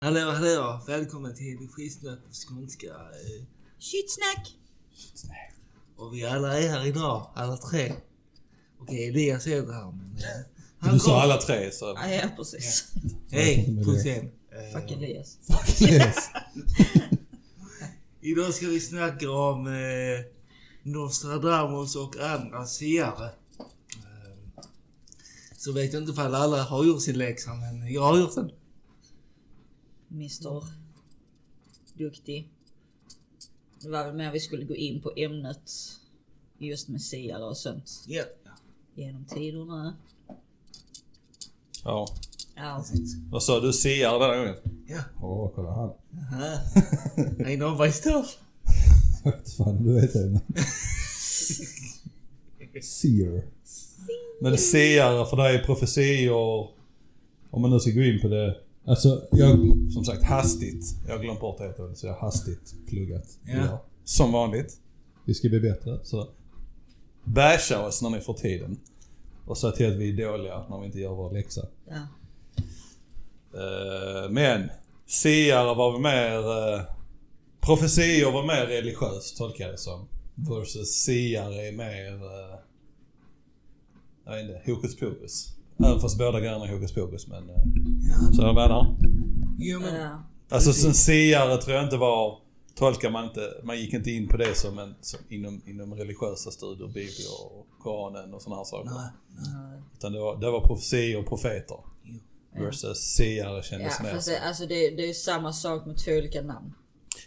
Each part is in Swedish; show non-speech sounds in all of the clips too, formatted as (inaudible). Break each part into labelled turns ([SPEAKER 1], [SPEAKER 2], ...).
[SPEAKER 1] Hallå, hallå! Välkommen till Skitsnack på skånska. eh,
[SPEAKER 2] Shitsnack!
[SPEAKER 1] Och vi alla är här idag, alla tre. Okej, Elias är inte här men... eh, han
[SPEAKER 3] Du sa alla tre så...
[SPEAKER 2] Ja, ja precis.
[SPEAKER 1] Hej, Pussen! Eh,
[SPEAKER 2] Fuck Elias.
[SPEAKER 3] Yes. (laughs)
[SPEAKER 1] Idag ska vi snacka om eh, Nostradamus och andra siare. Eh, så vet jag inte ifall alla har gjort sin läxa, men jag har gjort den.
[SPEAKER 2] Mr Duktig. Det var väl mer vi skulle gå in på ämnet just med siare och sånt
[SPEAKER 1] Ja,
[SPEAKER 2] genom tiderna.
[SPEAKER 3] Ja.
[SPEAKER 2] Ja,
[SPEAKER 3] Vad sa du? Siare denna gången?
[SPEAKER 1] ja.
[SPEAKER 4] Åh, kolla han.
[SPEAKER 1] I know my stuff.
[SPEAKER 4] Vad fan, du vet det. Seer.
[SPEAKER 3] Men siare för dig är profetior, om man nu ska gå in på det.
[SPEAKER 4] Alltså, jag...
[SPEAKER 3] Som sagt hastigt. Jag har glömt bort det så jag har hastigt pluggat.
[SPEAKER 1] Ja.
[SPEAKER 3] idag. Som vanligt.
[SPEAKER 4] Vi ska bli bättre.
[SPEAKER 3] Så basha oss när ni får tiden. Och säg till att vi är dåliga när vi inte gör vår läxa.
[SPEAKER 2] ja.
[SPEAKER 3] Eh, men siare var väl mer... Uh, profetior var mer religiöst tolkar jag det som. Versus siare är mer... Uh, jag vet inte, hokus pokus. Även fast båda grejerna är hokus pokus men... Uh, så jag menar.
[SPEAKER 1] Jo, men,
[SPEAKER 2] ja.
[SPEAKER 3] Alltså sen siare tror jag inte var... Tolkar man inte, man gick inte in på det som en, som inom, inom religiösa studier, Bibeln och Koranen och sådana här saker.
[SPEAKER 1] nej.
[SPEAKER 2] Ja.
[SPEAKER 3] Utan det var, det var profetior och profeter.
[SPEAKER 1] Jo.
[SPEAKER 3] Versus siare kändes
[SPEAKER 2] Ja,
[SPEAKER 3] mer
[SPEAKER 2] fast det, alltså det, det är ju samma sak med två olika namn.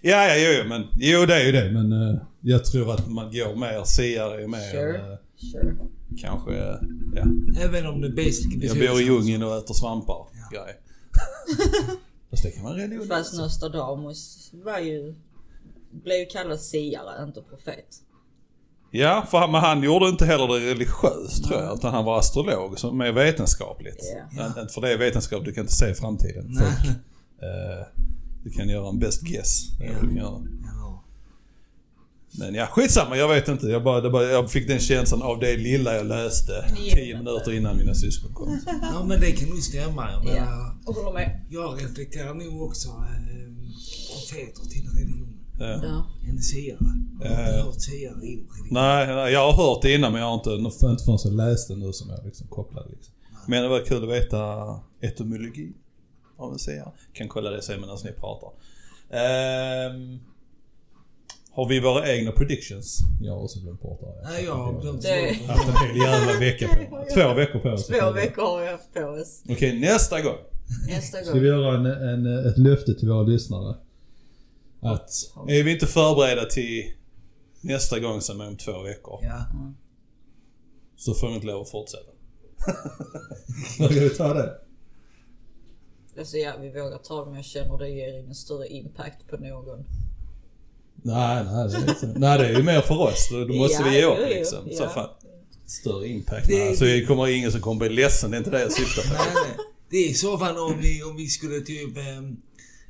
[SPEAKER 3] Ja, ja, jo, jo, men jo det är ju det. Men eh, jag tror att man går mer, siare är mer
[SPEAKER 2] Sure.
[SPEAKER 3] eh,
[SPEAKER 2] Sure.
[SPEAKER 3] kanske, eh, ja.
[SPEAKER 1] Även om det basically
[SPEAKER 3] Jag bor i djungeln och äter svampar. Grej. (laughs) Fast det kan man religion
[SPEAKER 2] Fast Nostradamus var ju, blev ju kallad siare, inte profet.
[SPEAKER 3] Ja, för han, men han gjorde inte heller det religiöst tror jag. Utan han var astrolog, som är vetenskapligt.
[SPEAKER 2] Ja.
[SPEAKER 3] Inte- Inte för det är vetenskap, du kan inte se framtiden.
[SPEAKER 1] Nej.
[SPEAKER 3] Folk, (laughs) eh, du kan göra en best guess. Göra.
[SPEAKER 1] Ja.
[SPEAKER 3] Men ja, skitsamma. Jag vet inte. Jag, bara, bara, jag fick den känslan av det lilla jag läste
[SPEAKER 2] Ja.
[SPEAKER 3] tio minuter innan mina syskon kom.
[SPEAKER 1] ja, men det kan nog stämma. Jag, menar,
[SPEAKER 2] Ja. Jag håller med.
[SPEAKER 1] jag reflekterar nog också äh, profeter till religion.
[SPEAKER 3] Ja.
[SPEAKER 2] Ja.
[SPEAKER 1] En siare. Jag har inte hört siare i religion.
[SPEAKER 3] Nej, nej, jag har hört det innan men jag har inte...
[SPEAKER 4] Inte förrän jag läste nu som jag liksom kopplade liksom.
[SPEAKER 3] Men det var kul att veta etymologi av en säga. Kan kolla det sen medan ni pratar. Ehm, har vi våra egna predictions?
[SPEAKER 4] Jag har också glömt bort det. här.
[SPEAKER 1] Nej, jag har glömt
[SPEAKER 2] Det-
[SPEAKER 1] bort
[SPEAKER 3] Haft en hel jävla vecka på mig. Två veckor på oss.
[SPEAKER 2] Två veckor har vi haft på oss.
[SPEAKER 3] Okej, nästa gång.
[SPEAKER 2] Nästa
[SPEAKER 4] Ska vi
[SPEAKER 2] gång.
[SPEAKER 4] göra en, en, ett löfte till våra lyssnare? Att...
[SPEAKER 3] Är vi inte förberedda till nästa gång som är om två veckor
[SPEAKER 1] Ja.
[SPEAKER 3] så får vi inte lov att fortsätta.
[SPEAKER 4] Ska vi ta det?
[SPEAKER 2] Alltså ja, vi vågar ta det men jag känner det ger ingen större impact på någon.
[SPEAKER 4] Nej, nej. Det är inte.
[SPEAKER 3] Nej det är ju mer för oss. Då, måste
[SPEAKER 2] Ja,
[SPEAKER 3] vi ge upp liksom. Så
[SPEAKER 2] ja.
[SPEAKER 3] fan. Större impact.
[SPEAKER 1] Det-
[SPEAKER 3] Nej, så det kommer ingen som kommer bli ledsen. Det är inte det jag syftar på.
[SPEAKER 1] Nej, nej. Det är i så fall om vi, om vi skulle typ ähm,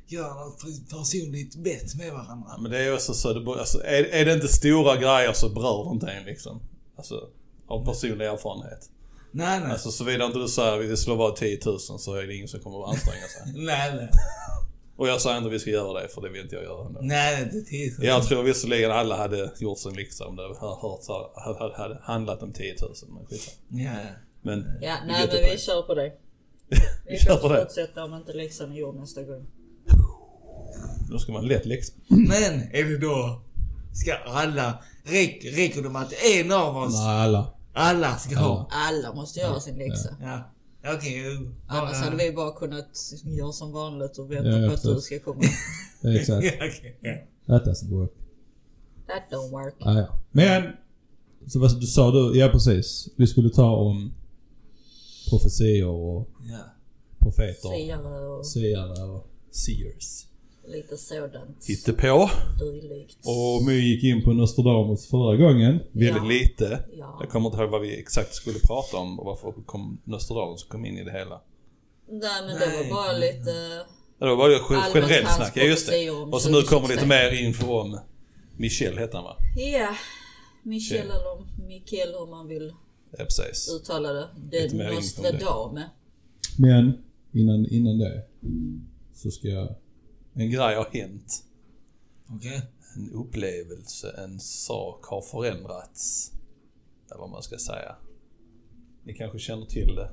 [SPEAKER 1] göra något personligt bett med varandra.
[SPEAKER 3] Men det är ju också så. Det, alltså, är, är det inte stora grejer så berör det inte en liksom. Alltså av personlig erfarenhet.
[SPEAKER 1] Nej, nej.
[SPEAKER 3] Alltså såvida inte du säger att vi slår vad 10 000 så är det ingen som kommer att anstränga sig. (laughs)
[SPEAKER 1] Nej, nej.
[SPEAKER 3] Och jag säger inte att vi ska göra det för det vill inte jag göra ändå.
[SPEAKER 1] Nej, det är tid.
[SPEAKER 3] Jag tror visserligen alla hade gjort sin läxa om det hade, hört, hade, hade, handlat om 10 000. Men skitsamma.
[SPEAKER 1] Ja.
[SPEAKER 3] Men
[SPEAKER 2] Ja,
[SPEAKER 3] vi
[SPEAKER 2] nej men vi kör på det. (laughs) Vi
[SPEAKER 3] Vi kör på det.
[SPEAKER 2] fortsätta om inte läxan är gjord nästa gång.
[SPEAKER 3] Då ska man lätt läxa.
[SPEAKER 1] Men är det då... Ska alla... Räck, räcker det med att en av oss...
[SPEAKER 4] Nej, alla.
[SPEAKER 1] Alla ska ha?
[SPEAKER 2] Alla måste göra sin läxa.
[SPEAKER 1] Ja. Okej. Okay,
[SPEAKER 2] Annars hade vi bara kunnat göra som vanligt och vänta
[SPEAKER 4] Ja,
[SPEAKER 2] på att
[SPEAKER 4] absolut.
[SPEAKER 2] du ska komma. (laughs)
[SPEAKER 4] Exakt.
[SPEAKER 1] Okej. Ja.
[SPEAKER 4] That doesn't work.
[SPEAKER 2] That don't work.
[SPEAKER 4] Ah, ja. Men, så vad du sa du, ja precis. Vi skulle ta om profetior och
[SPEAKER 1] Ja.
[SPEAKER 3] Profeter.
[SPEAKER 2] Siare och
[SPEAKER 4] siare och...
[SPEAKER 3] Seers.
[SPEAKER 2] Lite sådant.
[SPEAKER 3] Hittepå.
[SPEAKER 2] Dylikt.
[SPEAKER 3] Och My gick in på Nostradamus förra gången. Väldigt
[SPEAKER 2] Ja.
[SPEAKER 3] lite.
[SPEAKER 2] Ja.
[SPEAKER 3] Jag kommer inte ihåg vad vi exakt skulle prata om och varför kom Nostradamus kom in i det hela.
[SPEAKER 2] Nej men det
[SPEAKER 1] Nej,
[SPEAKER 2] var bara lite...
[SPEAKER 3] Ja, Det var bara generellt snack, ja just det.
[SPEAKER 2] om
[SPEAKER 3] Och så nu kommer lite
[SPEAKER 2] 2023.
[SPEAKER 3] mer info om Michel hette han va?
[SPEAKER 2] Ja. Michel
[SPEAKER 3] Okej.
[SPEAKER 2] eller Mikael hur man vill
[SPEAKER 3] Ja, precis.
[SPEAKER 2] uttala det. Det
[SPEAKER 3] om det.
[SPEAKER 2] Nostradame.
[SPEAKER 4] Men innan, innan det så ska jag...
[SPEAKER 3] En grej har hänt.
[SPEAKER 1] Okej.
[SPEAKER 3] En upplevelse, en sak har förändrats. Eller vad man ska säga. Ni kanske känner till det.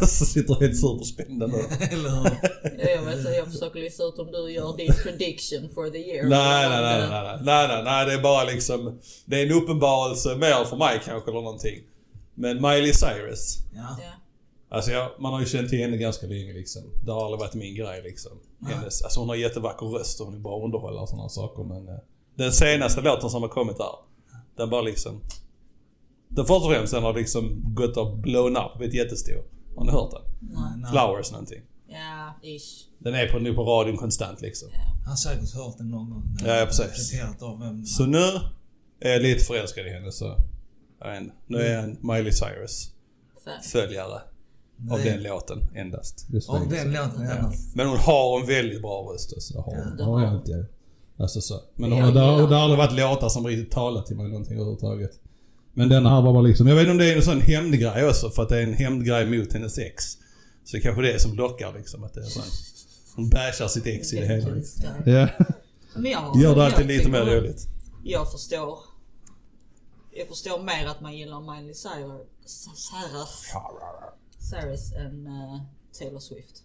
[SPEAKER 3] (laughs) Så sitter helt superspända nu. (laughs)
[SPEAKER 1] Eller hur?
[SPEAKER 2] Ja, jag vet inte, jag försöker lista ut om du gör din prediction for the year.
[SPEAKER 3] Nej, nej, nej, nej, nej, nej, nej, nej, det är bara liksom, det är en uppenbarelse mer för mig kanske eller någonting. Men Miley Cyrus,
[SPEAKER 1] Ja.
[SPEAKER 3] Alltså jag, man har ju känt till henne ganska länge liksom. Det har aldrig varit min grej liksom. Hennes, alltså hon har jättevacker röst och hon är bra underhållare och sådana saker men eh, den senaste låten som har kommit där, den bara liksom, den först och främst den har liksom gått och blown up, blivit jättestor. Har ni hört den?
[SPEAKER 1] Nej.
[SPEAKER 3] Flowers någonting.
[SPEAKER 2] Ja, ish.
[SPEAKER 3] Den är på, nu på radion konstant liksom.
[SPEAKER 1] Han har säkert hört den någon gång.
[SPEAKER 3] Ja, ja, precis.
[SPEAKER 1] Av vem...
[SPEAKER 3] Så nu är jag lite förälskad i henne så, jag vet inte. Nu är jag en Miley Cyrus följare av den låten endast.
[SPEAKER 4] Är
[SPEAKER 1] Av den låten
[SPEAKER 3] Ja.
[SPEAKER 1] endast.
[SPEAKER 3] Men hon har en väldigt bra röst alltså.
[SPEAKER 4] Det har
[SPEAKER 2] det
[SPEAKER 4] det har jag inte. Alltså så. Men har, det, har, det har aldrig varit låtar som riktigt talat till mig någonting överhuvudtaget. Men denna här var bara liksom, jag vet inte om det är en sån hämndgrej också för att det är en hämndgrej mot hennes ex. Så det är kanske det som lockar liksom att det är sån. Hon bashar sitt ex i det hela. Ja.
[SPEAKER 2] Men jag,
[SPEAKER 3] Gör det
[SPEAKER 2] jag
[SPEAKER 3] alltid lite mer roligt.
[SPEAKER 2] Jag förstår. Jag förstår mer att man gillar Miley Cyrus, Cyrus, Cyrus än eh, Taylor Swift.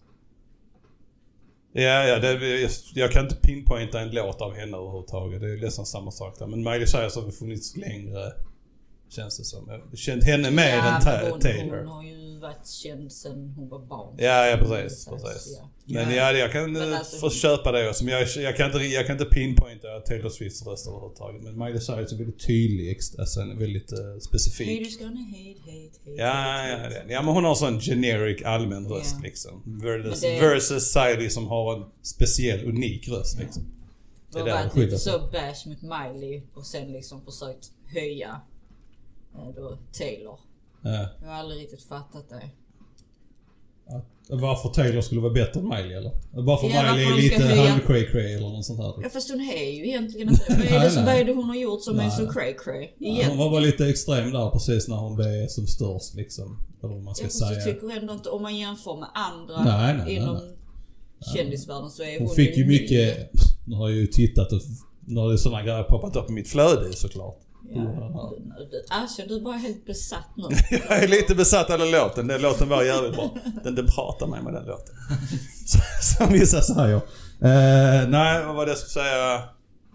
[SPEAKER 3] Ja, ja, det, jag, jag kan inte pinpointa en låt av henne överhuvudtaget. Det är nästan samma sak där. Men Miley Cyrus har funnits längre, känns det som. Jag har känt henne mer än
[SPEAKER 2] men
[SPEAKER 3] Ta-
[SPEAKER 2] hon,
[SPEAKER 3] Taylor.
[SPEAKER 2] Hon varit känd sen hon var barn.
[SPEAKER 3] Ja, ja precis. Precis.
[SPEAKER 2] ja.
[SPEAKER 3] Men ja, jag kan eh,
[SPEAKER 2] alltså-
[SPEAKER 3] få köpa det också. Men jag, jag, kan inte, jag kan inte pinpointa Taylor Swifts röst överhuvudtaget. Men Miley Cyrus är väldigt tydlig, ex- alltså en väldigt uh, specifik.
[SPEAKER 2] Haters gonna hate, hate, hate.
[SPEAKER 3] Ja,
[SPEAKER 2] hate,
[SPEAKER 3] ja,
[SPEAKER 2] hate.
[SPEAKER 3] ja, men hon har sån generic allmän röst
[SPEAKER 2] Ja.
[SPEAKER 3] liksom. Versus,
[SPEAKER 2] det-
[SPEAKER 3] versus Siley som har en speciell, unik röst liksom.
[SPEAKER 2] Det har
[SPEAKER 3] där
[SPEAKER 2] varit så bash mot Miley och sen liksom försökt höja eh, då Taylor.
[SPEAKER 3] Ja.
[SPEAKER 2] Jag har aldrig riktigt fattat det.
[SPEAKER 4] Att- Varför Taylor skulle vara bättre än Miley eller? Varför
[SPEAKER 2] Ja,
[SPEAKER 4] Miley är lite
[SPEAKER 2] höja-
[SPEAKER 4] halv cray eller något sånt här.
[SPEAKER 2] Ja fast hon är ju egentligen inte... Vad är det,
[SPEAKER 4] Nej,
[SPEAKER 2] som,
[SPEAKER 4] nej.
[SPEAKER 2] vad är det hon har gjort som är så
[SPEAKER 4] Nej.
[SPEAKER 2] cray cray?
[SPEAKER 4] Hon var bara lite extrem där precis när hon blev som störst liksom. Eller vad man ska
[SPEAKER 2] Jag, fast jag
[SPEAKER 4] säga.
[SPEAKER 2] tycker ändå inte, om man jämför med andra
[SPEAKER 4] Nej, nej, nej,
[SPEAKER 2] inom
[SPEAKER 4] nej.
[SPEAKER 2] kändisvärlden så är
[SPEAKER 4] Hon
[SPEAKER 2] hon
[SPEAKER 4] fick ju mycket... Nu har jag ju tittat och... Nu har ju sådana grejer poppat upp i mitt flöde såklart.
[SPEAKER 2] Ja. Alltså du är bara helt besatt nu. (laughs)
[SPEAKER 3] Jag är lite besatt av den låten. Den låten var jävligt bra. Den, den pratar mig med den låten. (laughs) Så, som vissa säger. Eh, nej, vad var det jag skulle säga?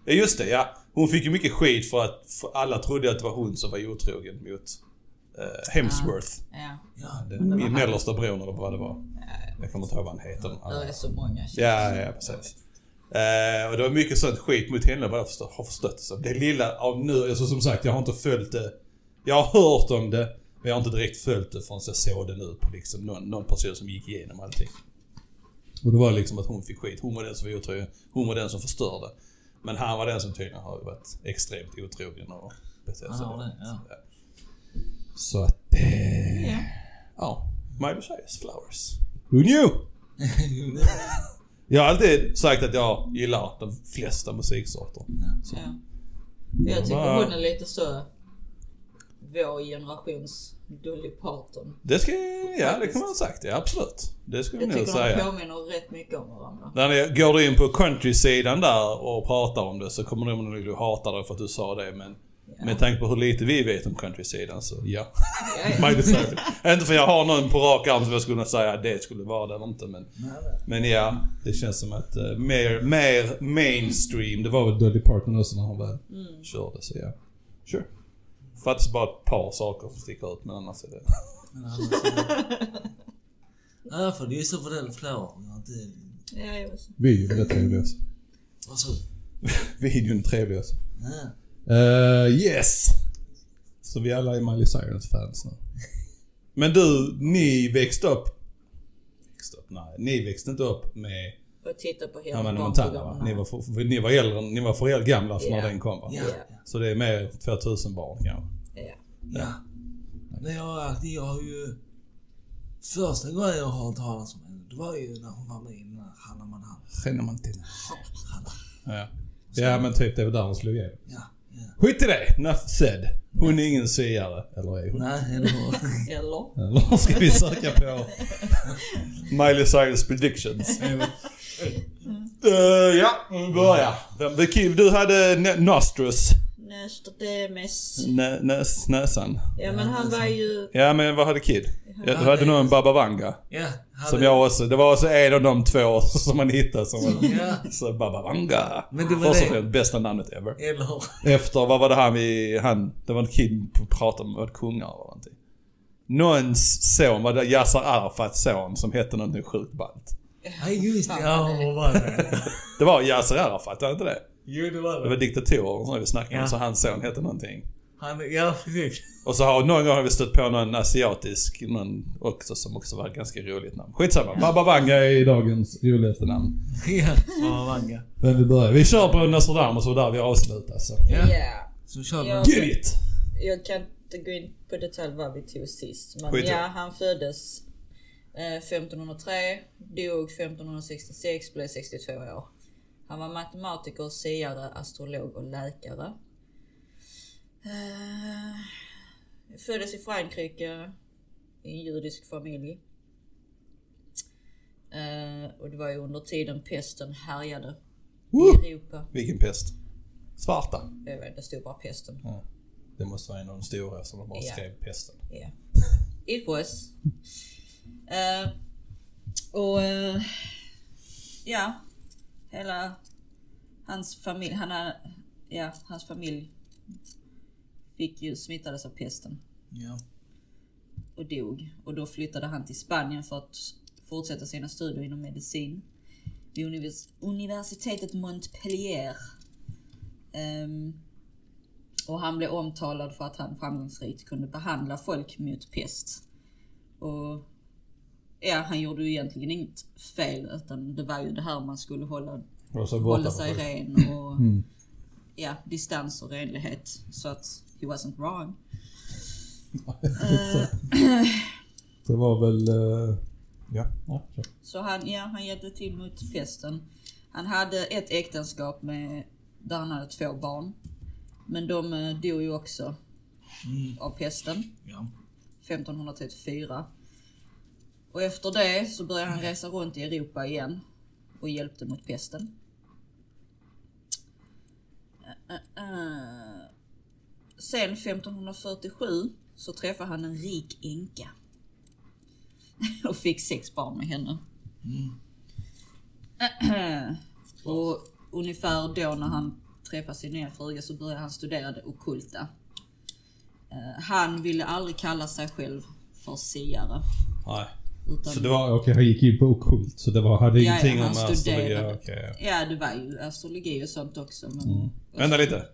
[SPEAKER 3] Ja, just det. Ja. Hon fick ju mycket skit för att för alla trodde att det var hon som var otrogen mot eh, Hemsworth.
[SPEAKER 2] Ja,
[SPEAKER 1] Ja.
[SPEAKER 3] Den min mellersta bror eller vad det var. Jag kommer inte ihåg vad han heter.
[SPEAKER 2] det är så många
[SPEAKER 3] Ja, ja precis. Eh, och det var mycket sånt skit mot henne vad jag förstå, har förstått det som. Det lilla av nu, alltså som sagt jag har inte följt det. Jag har hört om det, men jag har inte direkt följt det förrän jag såg det nu på liksom någon, någon person som gick igenom allting. Och det var liksom att hon fick skit. Hon var den som var otrogen. Hon var den som förstörde. Men han var den som tydligen har varit extremt otrogen och betett sig.
[SPEAKER 1] Det, ja.
[SPEAKER 3] Så att, eh,
[SPEAKER 2] Ja.
[SPEAKER 3] ja. Miley Cyrus Flowers. Who knew? (laughs) Jag har alltid sagt att jag gillar de flesta musiksorter.
[SPEAKER 2] Ja. Jag tycker hon är lite så vår generations Dolly Parton.
[SPEAKER 3] Det ska, ja det kan man ha sagt. Ja absolut. Det skulle
[SPEAKER 2] Jag
[SPEAKER 3] jag nog
[SPEAKER 2] tycker de
[SPEAKER 3] säga.
[SPEAKER 2] påminner rätt mycket om varandra.
[SPEAKER 3] När ni går du in på country-sidan där och pratar om det så kommer de nog att hata dig för att du sa det men med tanke på hur lite vi vet om country-sidan så ja.
[SPEAKER 2] Ja, ja. (laughs)
[SPEAKER 3] Inte för jag har någon på rak arm som jag skulle kunna säga att det skulle vara det eller inte men Men ja, det känns som att uh, mer, mer mainstream. Det var väl Dolly Parton också när hon väl
[SPEAKER 2] Mm.
[SPEAKER 3] körde så ja. Sure. Fattas bara ett par saker som sticker ut men annars är det...
[SPEAKER 1] Ja, för det är så för den inte...
[SPEAKER 2] Ja, jag vet.
[SPEAKER 4] Videon är rätt trevlig också.
[SPEAKER 1] Vad så? (laughs)
[SPEAKER 3] Videon är trevlig också.
[SPEAKER 1] Ja.
[SPEAKER 4] Uh, yes! Så vi alla är Miley Cyrus-fans nu.
[SPEAKER 3] Men du, ni växte upp... Växte upp? Nej, ni växte inte upp med
[SPEAKER 2] Och titta på hela
[SPEAKER 3] Hannah Montana va? Ni var, för, ni var äldre, ni var för gamla för när
[SPEAKER 2] Ja.
[SPEAKER 3] den kom va?
[SPEAKER 1] Ja.
[SPEAKER 2] Ja.
[SPEAKER 3] Så det är mer 2000 barn kanske.
[SPEAKER 2] Ja.
[SPEAKER 1] Ja. Men jag, jag har ju... Första gången jag har hört talas om henne, det var ju när hon var med i den här Hannah Montana.
[SPEAKER 3] Hannah Montana. Ja. ja men typ det var där hon slog igenom.
[SPEAKER 1] Ja,
[SPEAKER 3] Skit i det, enough said. Hon är ingen siare, eller är hon?
[SPEAKER 1] Nej, eller hur? (laughs)
[SPEAKER 2] Eller?
[SPEAKER 3] Eller ska vi söka på Miley Cyrus predictions? Uh, (laughs) ja, vi börjar. Vem- Kim, du hade Nostrus.
[SPEAKER 2] Nostradamus.
[SPEAKER 3] Nä, näs, näsan.
[SPEAKER 2] Ja men han var ju...
[SPEAKER 3] Ja men vad hade Kid? Ja, du hade nog en Baba Vanga.
[SPEAKER 1] Ja, hade,
[SPEAKER 3] Som jag också, det var också en av de två (laughs) som man hittade som var
[SPEAKER 1] Ja,
[SPEAKER 3] så Baba Vanga.
[SPEAKER 1] Men det var
[SPEAKER 3] Först och främst bästa namnet ever.
[SPEAKER 1] eller?
[SPEAKER 3] Efter, vad var det han vi, han, det var en kid pratade om, var kungar eller någonting? Någons son, var det Yasser Arafats son som hette någonting sjukt ballt?
[SPEAKER 1] Nej, just det. Ja,
[SPEAKER 2] vad
[SPEAKER 1] var det?
[SPEAKER 3] Det var Yasser Arafat, var det inte det?
[SPEAKER 1] Jo, det var
[SPEAKER 3] Det var
[SPEAKER 1] det.
[SPEAKER 3] diktatorer som vi snackade om,
[SPEAKER 1] Ja.
[SPEAKER 3] så hans son hette någonting.
[SPEAKER 1] Han, ja, precis.
[SPEAKER 3] Och så har, någon gång har vi stött på någon asiatisk, någon också som också var ett ganska roligt namn. Skitsamma, Baba Vanga är dagens roligaste namn.
[SPEAKER 1] Ja, vad Vanga.
[SPEAKER 3] Men vi börjar. Vi kör på Nostradamus och där vi avslutar så.
[SPEAKER 1] Ja,
[SPEAKER 2] Ja.
[SPEAKER 1] så kör vi.
[SPEAKER 3] Get it!
[SPEAKER 2] Jag kan inte gå in på detalj vad vi tog sist. Men
[SPEAKER 3] Skit
[SPEAKER 2] ja, han föddes eh, 1503, dog 1566, blev 62 år. Han var matematiker, siare, astrolog och läkare. Eh, föddes i Frankrike i en judisk familj. Eh, och det var ju under tiden pesten härjade
[SPEAKER 3] Woo!
[SPEAKER 2] i Europa.
[SPEAKER 3] Vilken pest? Svarta.
[SPEAKER 2] Jag vet, det stod bara pesten.
[SPEAKER 3] Det måste vara en av de stora som de bara
[SPEAKER 2] Ja.
[SPEAKER 3] skrev pesten.
[SPEAKER 2] Yeah. (laughs) It was. Eh, och eh, ja, hela hans familj, han är, ja, hans familj fick ju smittades av pesten
[SPEAKER 1] Ja.
[SPEAKER 2] och dog. Och då flyttade han till Spanien för att fortsätta sina studier inom medicin vid univers- universitetet Montpellier. Ehm, och han blev omtalad för att han framgångsrikt kunde behandla folk mot pest. Och ja, han gjorde ju egentligen inget fel utan det var ju det här man skulle hålla, hålla sig ren och
[SPEAKER 3] Mm.
[SPEAKER 2] ja, distans och renlighet. Så att he wasn't wrong.
[SPEAKER 3] Det var väl... eh, ja, ja, så.
[SPEAKER 2] Så han, ja, han hjälpte till mot pesten. Han hade ett äktenskap med, där han hade två barn. Men de eh, dog ju också av pesten
[SPEAKER 1] Ja.
[SPEAKER 2] 1534. Och efter det så började han resa runt i Europa igen och hjälpte mot pesten. Eh, eh, eh. Sen 1547 så träffade han en rik änka. (laughs) Och fick sex barn med henne. Och ungefär då när han träffade sin nya fruga så började han studera det ockulta. Eh, Han ville aldrig kalla sig själv för siare.
[SPEAKER 3] Nej.
[SPEAKER 2] Utan,
[SPEAKER 3] Så det var, okej han gick in på ockult så det var, hade
[SPEAKER 2] Ja,
[SPEAKER 3] ingenting
[SPEAKER 2] ja,
[SPEAKER 3] om astrologi? ja. Ja,
[SPEAKER 2] det var ju astrologi och sånt också. Men,
[SPEAKER 3] Mm. Vänta lite.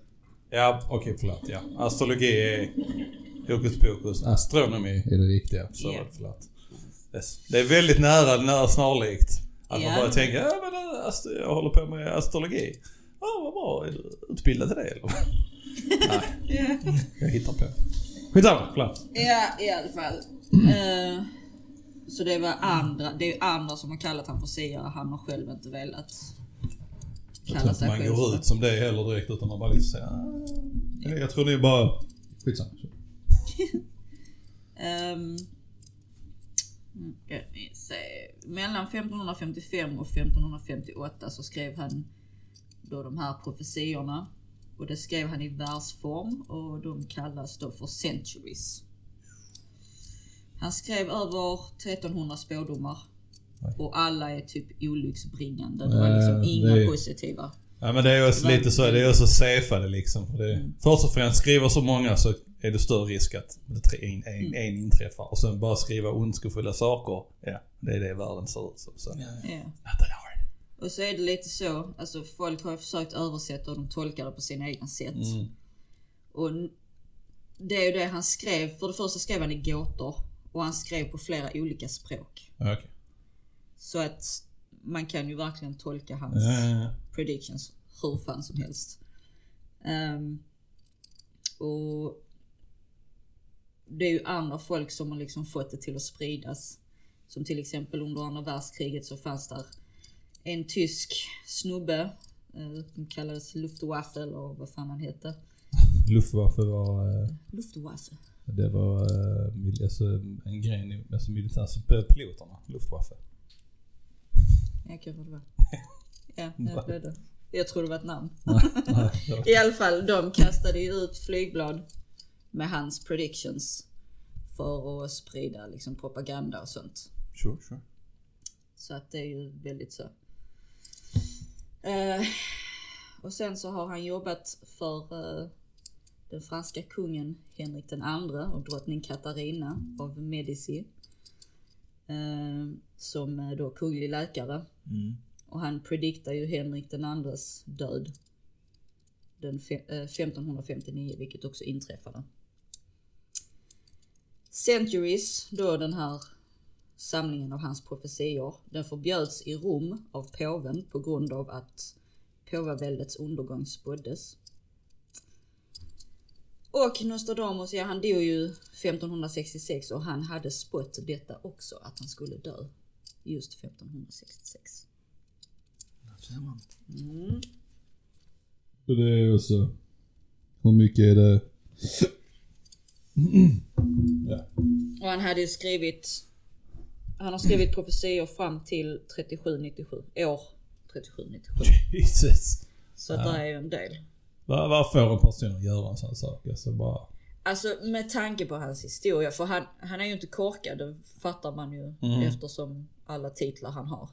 [SPEAKER 3] Ja, okej förlåt. Ja. Astrologi är hokus pokus. Astronomi är det riktiga. Så det, förlåt. Yes. Det är väldigt nära, nära snarlikt. Att man
[SPEAKER 2] Ja.
[SPEAKER 3] bara tänker, ja men ast- jag håller på med astrologi. Ja, vad bra. Är du utbildad till det eller? (laughs) Nej, jag hittar på. Skitsamma, förlåt.
[SPEAKER 2] Ja, i alla fall. Eh, så det var andra, det är andra som har kallat han för siare. Han har själv inte velat
[SPEAKER 3] Jag tror inte man går ut som det heller direkt utan man bara liksom säger, ah. Jag tror är bara... Skitsamma. (laughs)
[SPEAKER 2] Se. Mellan 1555 och 1558 så skrev han då de här profetiorna. Och det skrev han i versform och de kallas då för centuries. Han skrev över 1300 spådomar. Och alla är typ olycksbringande. Det var liksom inga
[SPEAKER 3] det
[SPEAKER 2] positiva.
[SPEAKER 3] Ja men det är också lite så, det är också safeade liksom. För det, Först och främst, skriver så många så är det större risk att det tre- en, en, en inträffar. Och sen bara skriva ondskefulla saker. Ja, det är det världen ser ut som. Så.
[SPEAKER 1] Ja.
[SPEAKER 2] Och så är det lite så, alltså folk har försökt översätta och de tolkar det på sina egna sätt.
[SPEAKER 3] Mm.
[SPEAKER 2] Och det är ju det han skrev. För det första skrev han i gåtor. Och han skrev på flera olika språk.
[SPEAKER 3] Okej.
[SPEAKER 2] Så att man kan ju verkligen tolka hans
[SPEAKER 3] ja.
[SPEAKER 2] predictions hur fan som helst. Ehm, och det är ju andra folk som har liksom fått det till att spridas. Som till exempel under andra världskriget så fanns där en tysk snubbe. eh, Som kallades Luftwaffe eller vad fan han hette. (laughs)
[SPEAKER 3] Luftwaffe var... Eh,
[SPEAKER 2] Luftwaffe.
[SPEAKER 3] det var eh, alltså, en gren i alltså militär, alltså piloterna. Luftwaffe.
[SPEAKER 2] Ja, kanske det var. (laughs) Ja, jag blev det. Jag tror det var ett namn. (laughs) (laughs) I alla fall, de kastade ju ut flygblad med hans predictions. För att sprida liksom propaganda och sånt.
[SPEAKER 3] Sure, sure.
[SPEAKER 2] Så att det är ju väldigt så. Eh, och sen så har han jobbat för eh, den franska kungen Henrik den andre och drottning Katarina av Medici. Eh, som eh, då kunglig läkare.
[SPEAKER 1] Mm.
[SPEAKER 2] Och han prediktar ju Henrik den andres död. Den fe- eh, 1559, vilket också inträffade. Centuries, då den här samlingen av hans profetior, den förbjöds i Rom av påven på grund av att påvaväldets undergång spåddes. Och Nostradamus, ja han dog ju 1566 och han hade spått detta också, att han skulle dö just 1566.
[SPEAKER 1] Ser man.
[SPEAKER 2] Mm.
[SPEAKER 3] Så det är också... Hur mycket är det? (clears throat) ja.
[SPEAKER 2] Och han hade ju skrivit Han har skrivit profetior fram till 3797 år 3797. (laughs)
[SPEAKER 3] Jesus.
[SPEAKER 2] Så att det är ju en del.
[SPEAKER 3] Vad, vad får en person att göra en sån sak? Alltså bara...
[SPEAKER 2] Alltså med tanke på hans historia, för han, han är ju inte korkad, det fattar man ju
[SPEAKER 3] Mm.
[SPEAKER 2] eftersom alla titlar han har.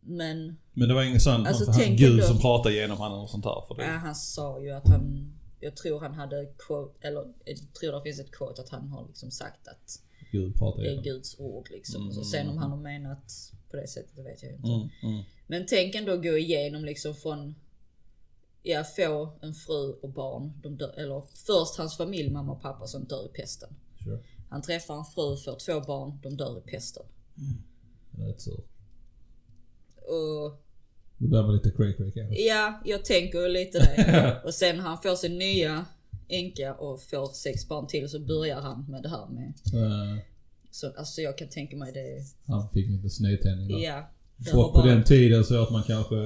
[SPEAKER 2] Men
[SPEAKER 3] Men det var ingen sån
[SPEAKER 2] Alltså,
[SPEAKER 3] han, gud
[SPEAKER 2] ändå-
[SPEAKER 3] som pratade igenom honom och sånt där. För det.
[SPEAKER 2] ja, han sa ju att han, jag tror han hade quote, eller jag tror det finns ett quote att han har liksom sagt att
[SPEAKER 3] Gud pratade
[SPEAKER 2] det är. Guds ord liksom. Så sen om han har menat på det sättet, det vet jag inte.
[SPEAKER 3] Mm, mm.
[SPEAKER 2] Men tänk ändå gå igenom liksom från Ja, få en fru och barn. De dör, eller först hans familj, mamma och pappa som dör i pesten.
[SPEAKER 3] Sure.
[SPEAKER 2] Han träffar en fru, får två barn, de dör i pesten.
[SPEAKER 3] Är rätt sur.
[SPEAKER 2] Och
[SPEAKER 3] Det börjar vara lite cray cray kanske.
[SPEAKER 2] ja, jag tänker lite det. (laughs) och sen han får sin nya änka och får sex barn till så börjar han med det här med.
[SPEAKER 3] Uh,
[SPEAKER 2] Så alltså jag kan tänka mig det.
[SPEAKER 3] han fick lite snedtändning där.
[SPEAKER 2] Ja.
[SPEAKER 3] Och på
[SPEAKER 2] bara,
[SPEAKER 3] den tiden så att man kanske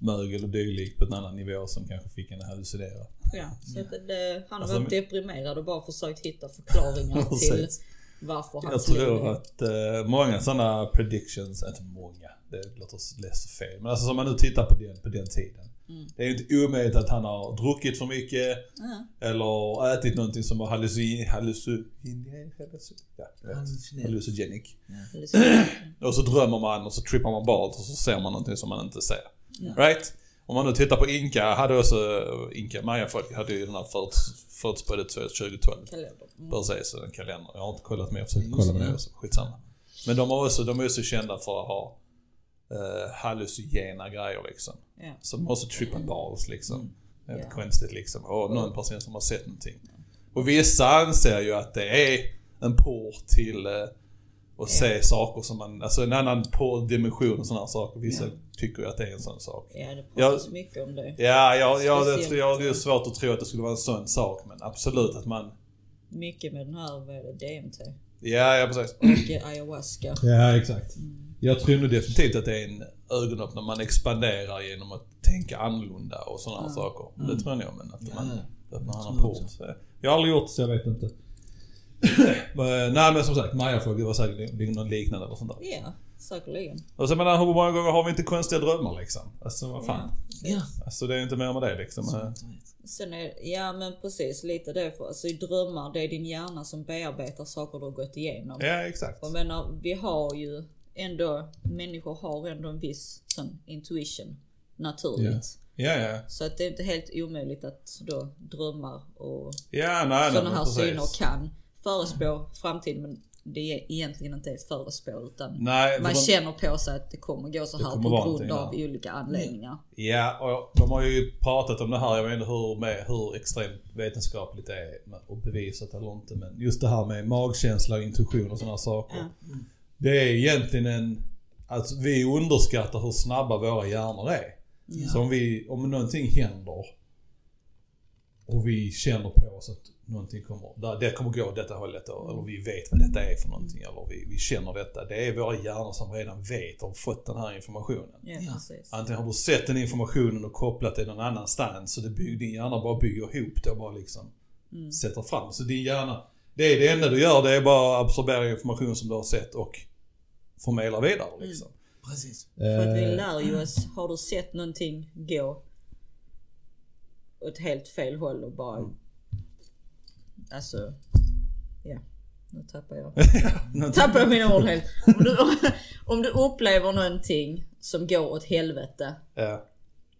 [SPEAKER 3] mög eller dylikt på en annan nivå som kanske fick en att hallucinera.
[SPEAKER 2] ja, så att det, han har
[SPEAKER 3] Alltså,
[SPEAKER 2] varit deprimerad och bara försökt hitta förklaringar (laughs) till varför han
[SPEAKER 3] Jag tror
[SPEAKER 2] det.
[SPEAKER 3] att eh, många sådana predictions, inte många, det låter lätt fel. Men alltså som man nu tittar på den, på den tiden.
[SPEAKER 2] Mm.
[SPEAKER 3] Det är ju inte omöjligt att han har druckit för mycket
[SPEAKER 2] Ja.
[SPEAKER 3] eller ätit någonting som var hallucin... hallucin... ja.
[SPEAKER 1] Hallucinogenic.
[SPEAKER 2] så- (clears throat)
[SPEAKER 3] Och så drömmer man och så trippar man balt och så ser man någonting som man inte ser.
[SPEAKER 2] Ja.
[SPEAKER 3] Right? Om man nu tittar på Inka, hade också, Inka, Maya-folk hade ju den här förut- förutspåddet 2012.
[SPEAKER 2] kalender. Mm.
[SPEAKER 3] Precis, en kalender. Jag har inte kollat mer, jag försökte kolla med det också. Skitsamma. Men de, har också, de är också kända för att ha uh, hallucinogena grejer liksom.
[SPEAKER 2] Ja.
[SPEAKER 3] Så de måste trippa balls liksom. Det är
[SPEAKER 2] Ja.
[SPEAKER 3] konstigt liksom. Och någon person som har sett någonting. Och vissa anser ju att det är en port till uh, att se saker som man, alltså en annan på dimension och sådana saker. Vissa tycker ju att det är en sån sak.
[SPEAKER 2] Ja, det pratas mycket om det.
[SPEAKER 3] Ja, ja, ja det, jag, det är svårt att tro att det skulle vara en sån sak. Men absolut att man,
[SPEAKER 2] Mycket med den här, vad är det, DMT
[SPEAKER 3] ja, ja precis.
[SPEAKER 2] och ayahuasca.
[SPEAKER 3] Ja, exakt. Jag tror nog definitivt att det är en ögonöppnare. Man expanderar genom att tänka annorlunda och sådana
[SPEAKER 2] Ja.
[SPEAKER 3] saker. Det tror jag nog, men att man öppnar en
[SPEAKER 1] Jag
[SPEAKER 3] annan port. Jag har aldrig gjort det, så jag vet inte. (coughs) men, nej men som sagt, Maja-folk, det var säkert något liknande eller sånt där.
[SPEAKER 2] Ja, säkerligen.
[SPEAKER 3] Och så menar, hur många gånger har vi inte konstiga drömmar liksom? Alltså vad fan.
[SPEAKER 1] Ja.
[SPEAKER 3] Alltså det är inte mer med det liksom.
[SPEAKER 1] Vet.
[SPEAKER 2] Sen är, ja men precis lite det för alltså i drömmar det är din hjärna som bearbetar saker du har gått igenom.
[SPEAKER 3] Ja, exakt.
[SPEAKER 2] Jag menar vi har ju ändå, människor har ändå en viss sån intuition naturligt.
[SPEAKER 3] Ja, ja.
[SPEAKER 2] Så att det är inte helt omöjligt att då drömmar och
[SPEAKER 3] Ja,
[SPEAKER 2] sådana här syner kan förespå framtiden men det är egentligen inte ett förespå utan
[SPEAKER 3] Nej,
[SPEAKER 2] man
[SPEAKER 3] de-
[SPEAKER 2] känner på sig att det kommer gå så här på grund av olika anledningar.
[SPEAKER 3] Ja, och de har ju pratat om det här, jag vet inte hur, med, hur extremt vetenskapligt det är och bevisat eller inte, men just det här med magkänsla och intuition och sådana saker.
[SPEAKER 2] Ja.
[SPEAKER 3] Det är egentligen en, alltså vi underskattar hur snabba våra hjärnor är. Så om vi, om någonting händer Och vi känner på oss att någonting kommer, det kommer gå åt detta hållet då, eller vi vet vad detta är för någonting, eller vi, vi känner detta. Det är våra hjärnor som redan vet och har fått den här informationen.
[SPEAKER 2] Ja.
[SPEAKER 3] Antingen har du sett den informationen och kopplat det någon annanstans, så det bygger, din hjärna bara bygger ihop det och bara liksom
[SPEAKER 2] Mm.
[SPEAKER 3] sätter fram. Så din hjärna, det är det enda du gör, det är bara att absorbera information som du har sett och förmedla vidare liksom.
[SPEAKER 1] Precis.
[SPEAKER 2] För att vi
[SPEAKER 3] Eh,
[SPEAKER 2] lär ju oss, har du sett någonting gå åt helt fel håll och bara... Alltså... Ja. Nu tappar jag. (laughs)
[SPEAKER 3] något-
[SPEAKER 2] Tappar jag mina ord helt. Om du, om du upplever någonting som går åt helvete.
[SPEAKER 3] Ja.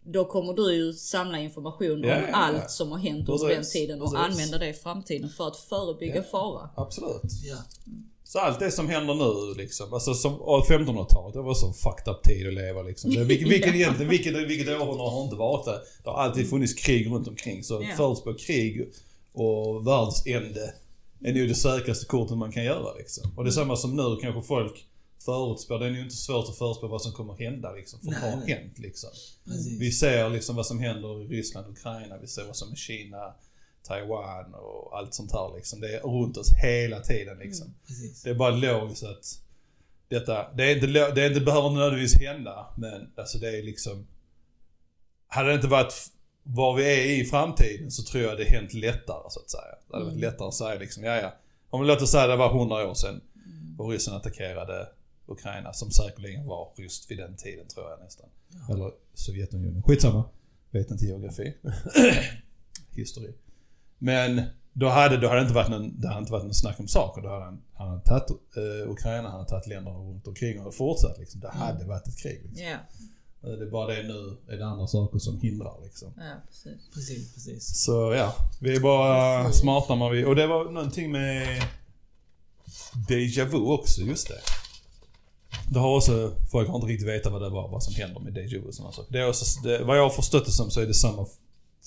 [SPEAKER 2] Då kommer du ju samla information
[SPEAKER 3] Ja,
[SPEAKER 2] om
[SPEAKER 3] ja, ja.
[SPEAKER 2] allt som har hänt under den
[SPEAKER 3] Precis,
[SPEAKER 2] tiden och
[SPEAKER 3] precis.
[SPEAKER 2] använda det i framtiden för att förebygga
[SPEAKER 3] Ja.
[SPEAKER 2] fara.
[SPEAKER 3] Absolut.
[SPEAKER 1] Ja.
[SPEAKER 3] Så allt det som händer nu liksom, alltså som 1500-talet, det var så fucked up tid att leva liksom. Det, vilket, (laughs) vilket, egentligen, vilket, vilket århundrade har inte varit det? Det har alltid funnits krig runt omkring. Så
[SPEAKER 2] Ja.
[SPEAKER 3] förutspå krig och världsände är nog det säkraste kortet man kan göra liksom. Och det är samma som nu kanske folk förutspår. Det är ju inte svårt att förutspå vad som kommer hända liksom. För det har
[SPEAKER 1] nej.
[SPEAKER 3] hänt liksom.
[SPEAKER 1] Precis.
[SPEAKER 3] Vi ser liksom vad som händer i Ryssland, Ukraina, vi ser vad som är Kina, Taiwan och allt sånt här liksom. Det är runt oss hela tiden liksom.
[SPEAKER 1] Precis.
[SPEAKER 3] Det är bara logiskt att detta, det, är inte, det är inte, behöver nödvändigtvis hända, men alltså det är liksom... Hade det inte varit var vi är i framtiden så tror jag det hänt lättare så att säga. Det hade varit lättare att säga liksom, ja ja. Om vi låter säga det var 100 år sedan och ryssen attackerade Ukraina, som säkerligen var ryskt vid den tiden tror jag nästan. Eller Sovjetunionen. Skitsamma. Vet inte geografi. (laughs) Histori. Men då hade då hade det inte varit någon, det hade inte varit någon snack om saker. Då hade han, han hade tagit eh, Ukraina, han hade tagit länderna runt omkring och fortsatt liksom. Det hade varit ett krig liksom.
[SPEAKER 2] Ja,
[SPEAKER 3] Eh, Det är bara det nu, är det andra saker som hindrar liksom.
[SPEAKER 2] ja precis.
[SPEAKER 1] Precis, precis.
[SPEAKER 3] Så ja, vi är bara smarta när vi... Och det var någonting med Deja vu också, just det. Det har också, folk har inte riktigt vetat vad det var, vad som händer med Deja vu och sådana saker. Det är också, det, vad jag har förstått det som så är det samma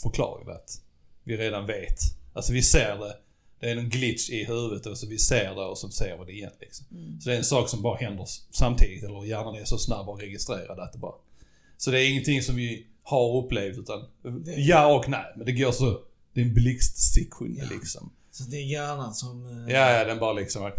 [SPEAKER 3] förklaring att vi redan vet. Alltså vi ser det, det är en glitch i huvudet och så vi ser det och så ser vi det igen liksom. Så det är en sak som bara händer samtidigt, eller hjärnan är så snabb och registrerad att det bara... Så det är ingenting som vi har upplevt utan, ja och nej, men det går så, det är en blixtsekund
[SPEAKER 1] Ja.
[SPEAKER 3] liksom.
[SPEAKER 1] Så det är hjärnan som... eh,
[SPEAKER 3] Ja, ja, den bara liksom,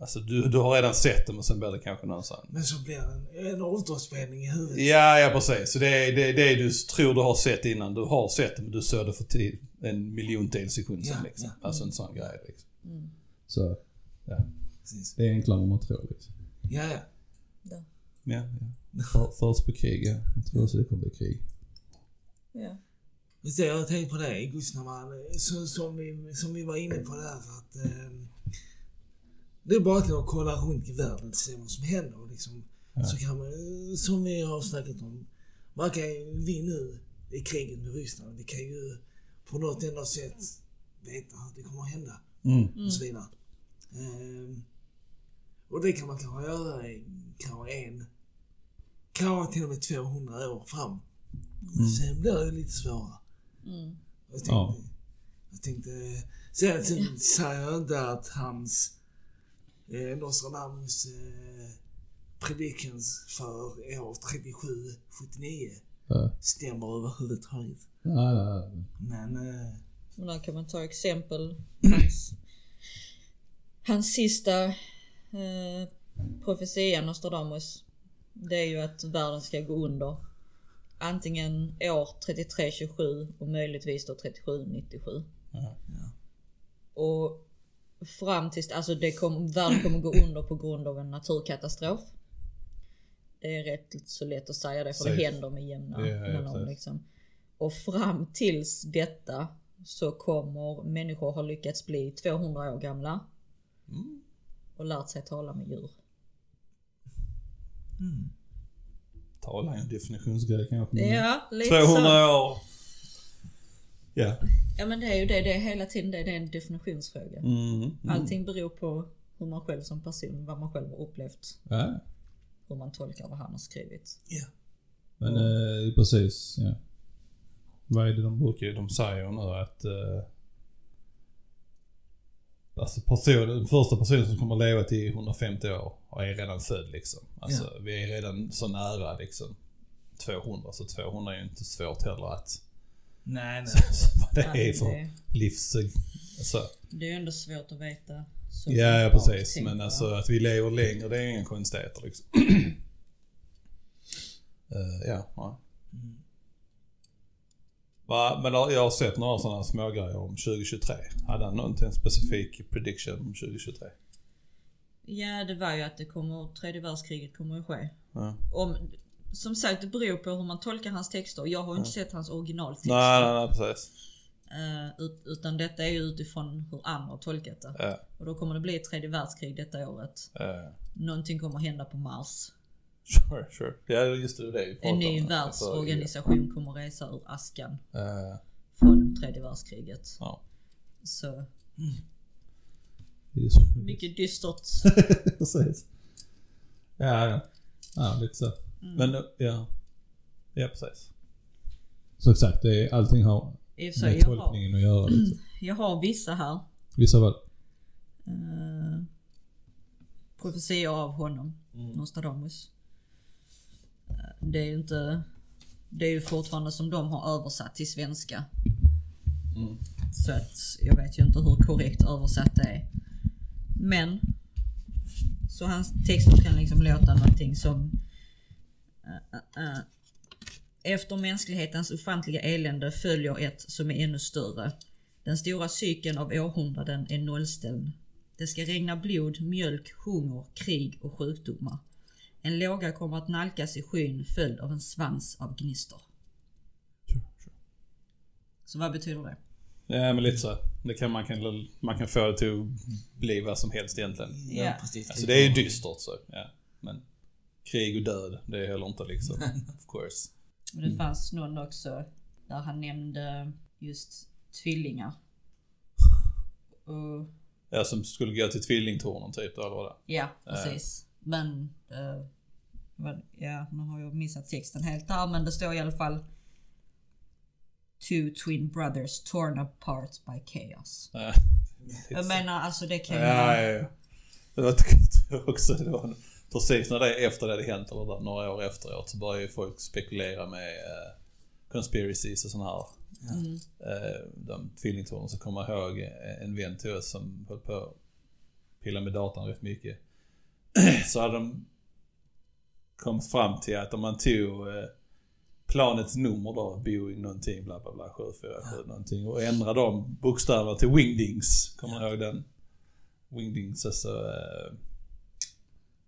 [SPEAKER 3] alltså du, du har redan sett det men sen blir det kanske någon sån.
[SPEAKER 1] Men så blir det en, en återspänning i huvudet.
[SPEAKER 3] Ja, ja precis. Så det är det, det är du tror du har sett innan. Du har sett det men du såg det för tid, en miljontels sekund sen
[SPEAKER 1] Ja,
[SPEAKER 3] liksom.
[SPEAKER 1] ja.
[SPEAKER 3] Alltså en sån grej liksom.
[SPEAKER 2] Mm.
[SPEAKER 3] Så, ja.
[SPEAKER 1] Precis.
[SPEAKER 3] Det är enklare än man tror liksom.
[SPEAKER 1] Ja, ja.
[SPEAKER 3] Ja, ja. Först på krig, ja. Jag tror också det kommer bli krig.
[SPEAKER 2] Ja.
[SPEAKER 1] Just det, jag har tänkt på det Gustav, när man, så, som, vi, som vi var inne på där att eh, det är bara till att kolla runt i världen och se vad som händer. Liksom.
[SPEAKER 3] Ja.
[SPEAKER 1] Så kan man, eh, som vi har snackat om, man kan ju, vi nu i kriget med Ryssland, vi kan ju på något enda sätt veta att det kommer att hända
[SPEAKER 3] Mm.
[SPEAKER 1] och så vidare. Ehm, och det kan man kanske göra i kanske en, kanske till och med 200 år fram. Sen blir det lite svårare.
[SPEAKER 2] Mm.
[SPEAKER 1] Jag tänkte,
[SPEAKER 3] Ja.
[SPEAKER 1] jag tänkte sen, sen säger jag inte att hans eh, Nostradamus eh, predictions för år 3779
[SPEAKER 3] Ja.
[SPEAKER 1] stämmer överhuvudtaget.
[SPEAKER 3] Ja, ja, ja.
[SPEAKER 1] Men eh,
[SPEAKER 2] Och där kan man ta exempel. Hans, hans sista eh, profetia Nostradamus. Det är ju att världen ska gå under. Antingen år 3327 och möjligtvis då 3797.
[SPEAKER 3] Ja.
[SPEAKER 2] Och fram tills, alltså det kom, världen kommer gå under på grund av en naturkatastrof. Det är rätt så lätt att säga det för det
[SPEAKER 3] Safe.
[SPEAKER 2] händer med jämna
[SPEAKER 3] Ja, ja,
[SPEAKER 2] mellanrum
[SPEAKER 3] precis.
[SPEAKER 2] liksom. Och fram tills detta så kommer människor ha lyckats bli 200 år gamla.
[SPEAKER 3] Mm.
[SPEAKER 2] Och lärt sig tala med djur.
[SPEAKER 1] Mm,
[SPEAKER 3] Tala är en definitionsgrej kanske. men
[SPEAKER 2] Ja, lite så.
[SPEAKER 3] 200 år. Ja.
[SPEAKER 2] Ja men det är ju det, det är hela tiden det, det är en definitionsfråga.
[SPEAKER 3] Mm. Mm.
[SPEAKER 2] Allting beror på hur man själv som person, vad man själv har upplevt,
[SPEAKER 3] Ja.
[SPEAKER 2] hur man tolkar vad han har skrivit.
[SPEAKER 1] ja.
[SPEAKER 3] Men eh, precis, ja. Vad är det de brukar, de säger nu att eh, Alltså person, den första personen som kommer att leva till 150 år är redan född liksom. Alltså vi är redan så nära liksom 200 så 200 är ju inte svårt heller att
[SPEAKER 1] Nej, nej. (laughs)
[SPEAKER 3] Vad det är
[SPEAKER 2] Nej,
[SPEAKER 3] för
[SPEAKER 2] det-
[SPEAKER 3] livs... Alltså,
[SPEAKER 2] Det är ju ändå svårt att veta. så
[SPEAKER 3] ja, ja, precis.
[SPEAKER 2] tänkt,
[SPEAKER 3] Men alltså att vi lever längre, det är inga konstigheter liksom. (clears throat) Eh, ja, ja. Va, men jag har sett några sådana smågrejer om 2023. Hade han någonting specifik prediction om 2023?
[SPEAKER 2] Ja, det var ju att det kommer, tredje världskriget kommer att ske.
[SPEAKER 3] Ja.
[SPEAKER 2] Om, som sagt, det beror på hur man tolkar hans texter. Jag har ju inte sett hans originaltexter.
[SPEAKER 3] Nej, nej, nej, precis.
[SPEAKER 2] Ut, utan detta är ju utifrån hur andra har tolkat det.
[SPEAKER 3] Ja,
[SPEAKER 2] Och då kommer det bli ett tredje världskrig detta året.
[SPEAKER 3] ja.
[SPEAKER 2] Någonting kommer hända på Mars.
[SPEAKER 3] Sure, sure. Ja, just det. Det är
[SPEAKER 2] En ny
[SPEAKER 3] om.
[SPEAKER 2] världsorganisation kommer resa ur askan
[SPEAKER 3] Eh,
[SPEAKER 2] från tredje världskriget.
[SPEAKER 3] ja.
[SPEAKER 2] Så
[SPEAKER 3] är så.
[SPEAKER 2] mycket dystert. (laughs)
[SPEAKER 3] precis. Ja, ja. Ja, lite så.
[SPEAKER 2] Mm.
[SPEAKER 3] Men ja. Ja, precis. Så exakt, det är, allting har
[SPEAKER 2] sig,
[SPEAKER 3] med
[SPEAKER 2] jag har,
[SPEAKER 3] tolkningen att göra lite. (clears throat)
[SPEAKER 2] jag har vissa här.
[SPEAKER 3] Vissa väl?
[SPEAKER 2] Uh, profetior av honom,
[SPEAKER 3] Mm.
[SPEAKER 2] Nostradamus. Det är ju inte... Det är ju fortfarande som de har översatt till svenska.
[SPEAKER 3] Mm.
[SPEAKER 2] Så att jag vet ju inte hur korrekt översatt det är. Men. Så hans texter kan liksom låta någonting som. eh, eh. Efter mänsklighetens ofantliga elände följer ett som är ännu större. Den stora cykeln av århundraden är nollställd. Det ska regna blod, mjölk, hunger, krig och sjukdomar. En låga kommer att nalkas i skyn följd av en svans av gnistor.
[SPEAKER 3] Sure, sure.
[SPEAKER 2] Så vad betyder det?
[SPEAKER 3] Ja, men lite så. Det kan, man, kan, man kan få det till att bli vad som helst egentligen.
[SPEAKER 2] Ja.
[SPEAKER 1] precis.
[SPEAKER 3] Alltså det är ju dystert så. Ja. Men krig och död, det är heller inte liksom. (laughs) of course.
[SPEAKER 2] Men det fanns någon också där han nämnde just tvillingar. Och,
[SPEAKER 3] Ja, som skulle gå till tvillingtornen typ eller vad det
[SPEAKER 2] ja, precis. Men, vad, ja, nu har jag missat texten helt där, men det står i alla fall Two twin brothers torn apart by chaos.
[SPEAKER 3] Ja.
[SPEAKER 2] Jag menar alltså det kan ju
[SPEAKER 3] Ja, ja, ja. Det var, jag tror också det var precis när det efter det hade hänt, eller där, några år efteråt, så började ju folk spekulera med uh, conspiracies och sån här.
[SPEAKER 2] Mm.
[SPEAKER 3] Uh, de tvillingtornen, så kommer jag ihåg en vän till oss som höll på att pilla med datorn rätt mycket. Så hade de kommit fram till att om man tog uh, planets nummer då, Boeing någonting, bla bla bla, 747 någonting och ändrade de bokstäverna till Wingdings. Kommer du ihåg den? Wingdings, alltså... Uh,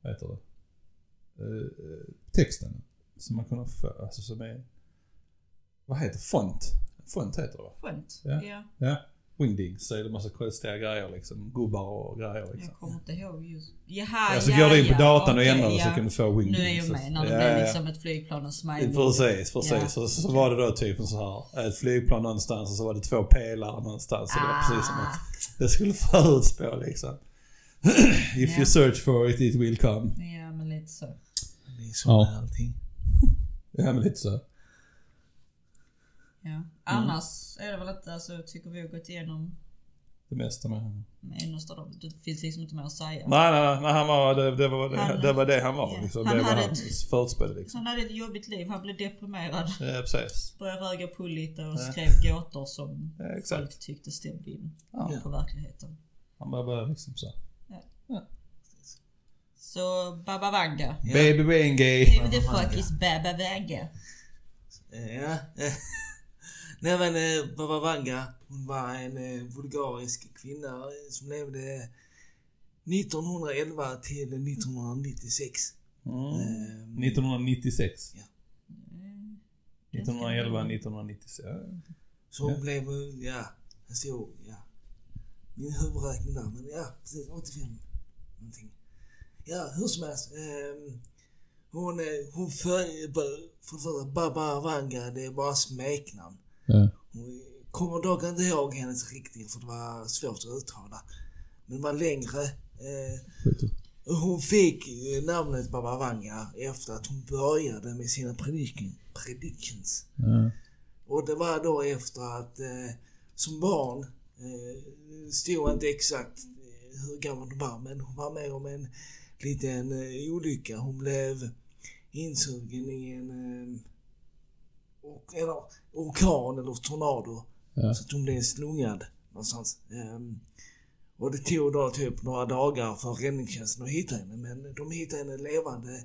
[SPEAKER 3] vad heter det? Uh, uh, texten. Som man kunde få, alltså som är... Vad heter font? Font heter det va?
[SPEAKER 2] Skönt.
[SPEAKER 3] Ja.
[SPEAKER 2] Ja.
[SPEAKER 3] Ja. Wingdings, så är det massa konstiga grejer liksom. Gubbar och grejer liksom.
[SPEAKER 2] Jag kommer inte ihåg just... Jaha,
[SPEAKER 3] Ja, så
[SPEAKER 2] ja,
[SPEAKER 3] går du in på
[SPEAKER 2] ja,
[SPEAKER 3] datorn och ändrar och så
[SPEAKER 2] ja.
[SPEAKER 3] kan du få Wingdings.
[SPEAKER 2] Nu är jag med när det
[SPEAKER 3] Ja,
[SPEAKER 2] blir
[SPEAKER 3] ja.
[SPEAKER 2] liksom ett flygplan och smiley.
[SPEAKER 3] Precis, precis.
[SPEAKER 2] Ja.
[SPEAKER 3] Så, så var det då typ så här, ett flygplan någonstans och så var det två pelare någonstans. Så det var precis som
[SPEAKER 2] Ah.
[SPEAKER 3] att det skulle (laughs) förutspå liksom. (clears throat) If
[SPEAKER 2] Ja.
[SPEAKER 3] you search for it, it will come.
[SPEAKER 2] Ja, men lite så.
[SPEAKER 1] Det är så
[SPEAKER 3] Ja.
[SPEAKER 1] med allting. (laughs)
[SPEAKER 3] Ja men lite så.
[SPEAKER 2] Ja. Annars är det väl inte, alltså tycker vi har gått igenom
[SPEAKER 3] Det mesta med
[SPEAKER 2] med Nostradamus. Det finns liksom inte mer att säga.
[SPEAKER 3] Nej, nej, nej, han var, det, det, var, det,
[SPEAKER 2] Han-
[SPEAKER 3] det var det han var
[SPEAKER 2] ja.
[SPEAKER 3] liksom.
[SPEAKER 2] Han
[SPEAKER 3] det var
[SPEAKER 2] hade
[SPEAKER 3] hans
[SPEAKER 2] ett-
[SPEAKER 3] förutspel liksom.
[SPEAKER 2] Han hade ett jobbigt liv, han blev deprimerad.
[SPEAKER 3] Ja, precis.
[SPEAKER 2] Började röga på lite och
[SPEAKER 3] Ja.
[SPEAKER 2] skrev gåtor som
[SPEAKER 3] Ja, exakt.
[SPEAKER 2] folk tyckte stämde in
[SPEAKER 3] Ja.
[SPEAKER 2] på verkligheten.
[SPEAKER 3] Han bara började liksom så.
[SPEAKER 2] Så Baba Vanga.
[SPEAKER 1] Ja.
[SPEAKER 3] Baby Wenge.
[SPEAKER 2] Who the fuck is Baba Vanga?
[SPEAKER 1] Ja. Nej men eh, Baba Vanga, hon var en eh, bulgarisk kvinna eh, som levde 1911 till 1996.
[SPEAKER 3] Mm.
[SPEAKER 1] Eh,
[SPEAKER 3] 1996.
[SPEAKER 1] Ja.
[SPEAKER 3] 1911, 1996. Ja.
[SPEAKER 1] Så hon
[SPEAKER 3] Ja.
[SPEAKER 1] blev, eh, ja, jag såg, ja. Min huvudräkning där, men ja, precis 85 någonting. Ja, hur som helst. Eh, hon, eh, hon för, för, för Baba Vanga, det är bara smeknamn.
[SPEAKER 3] Ja.
[SPEAKER 1] Kommer dock inte ihåg hennes riktiga för det var svårt att uttala. Men det var längre. Eh, hon fick eh, namnet Baba Vanga efter att hon började med sina prediction, predictions.
[SPEAKER 3] Ja.
[SPEAKER 1] Och det var då efter att eh, som barn, eh, stod inte exakt eh, hur gammal hon var, men hon var med om en liten eh, olycka. Hon blev insugen i en... Och, eller orkan eller tornado.
[SPEAKER 4] Ja.
[SPEAKER 1] Så att hon blev slungad någonstans. Ehm, och det tog då typ några dagar för räddningstjänsten att hitta henne. Men de hittade henne levande.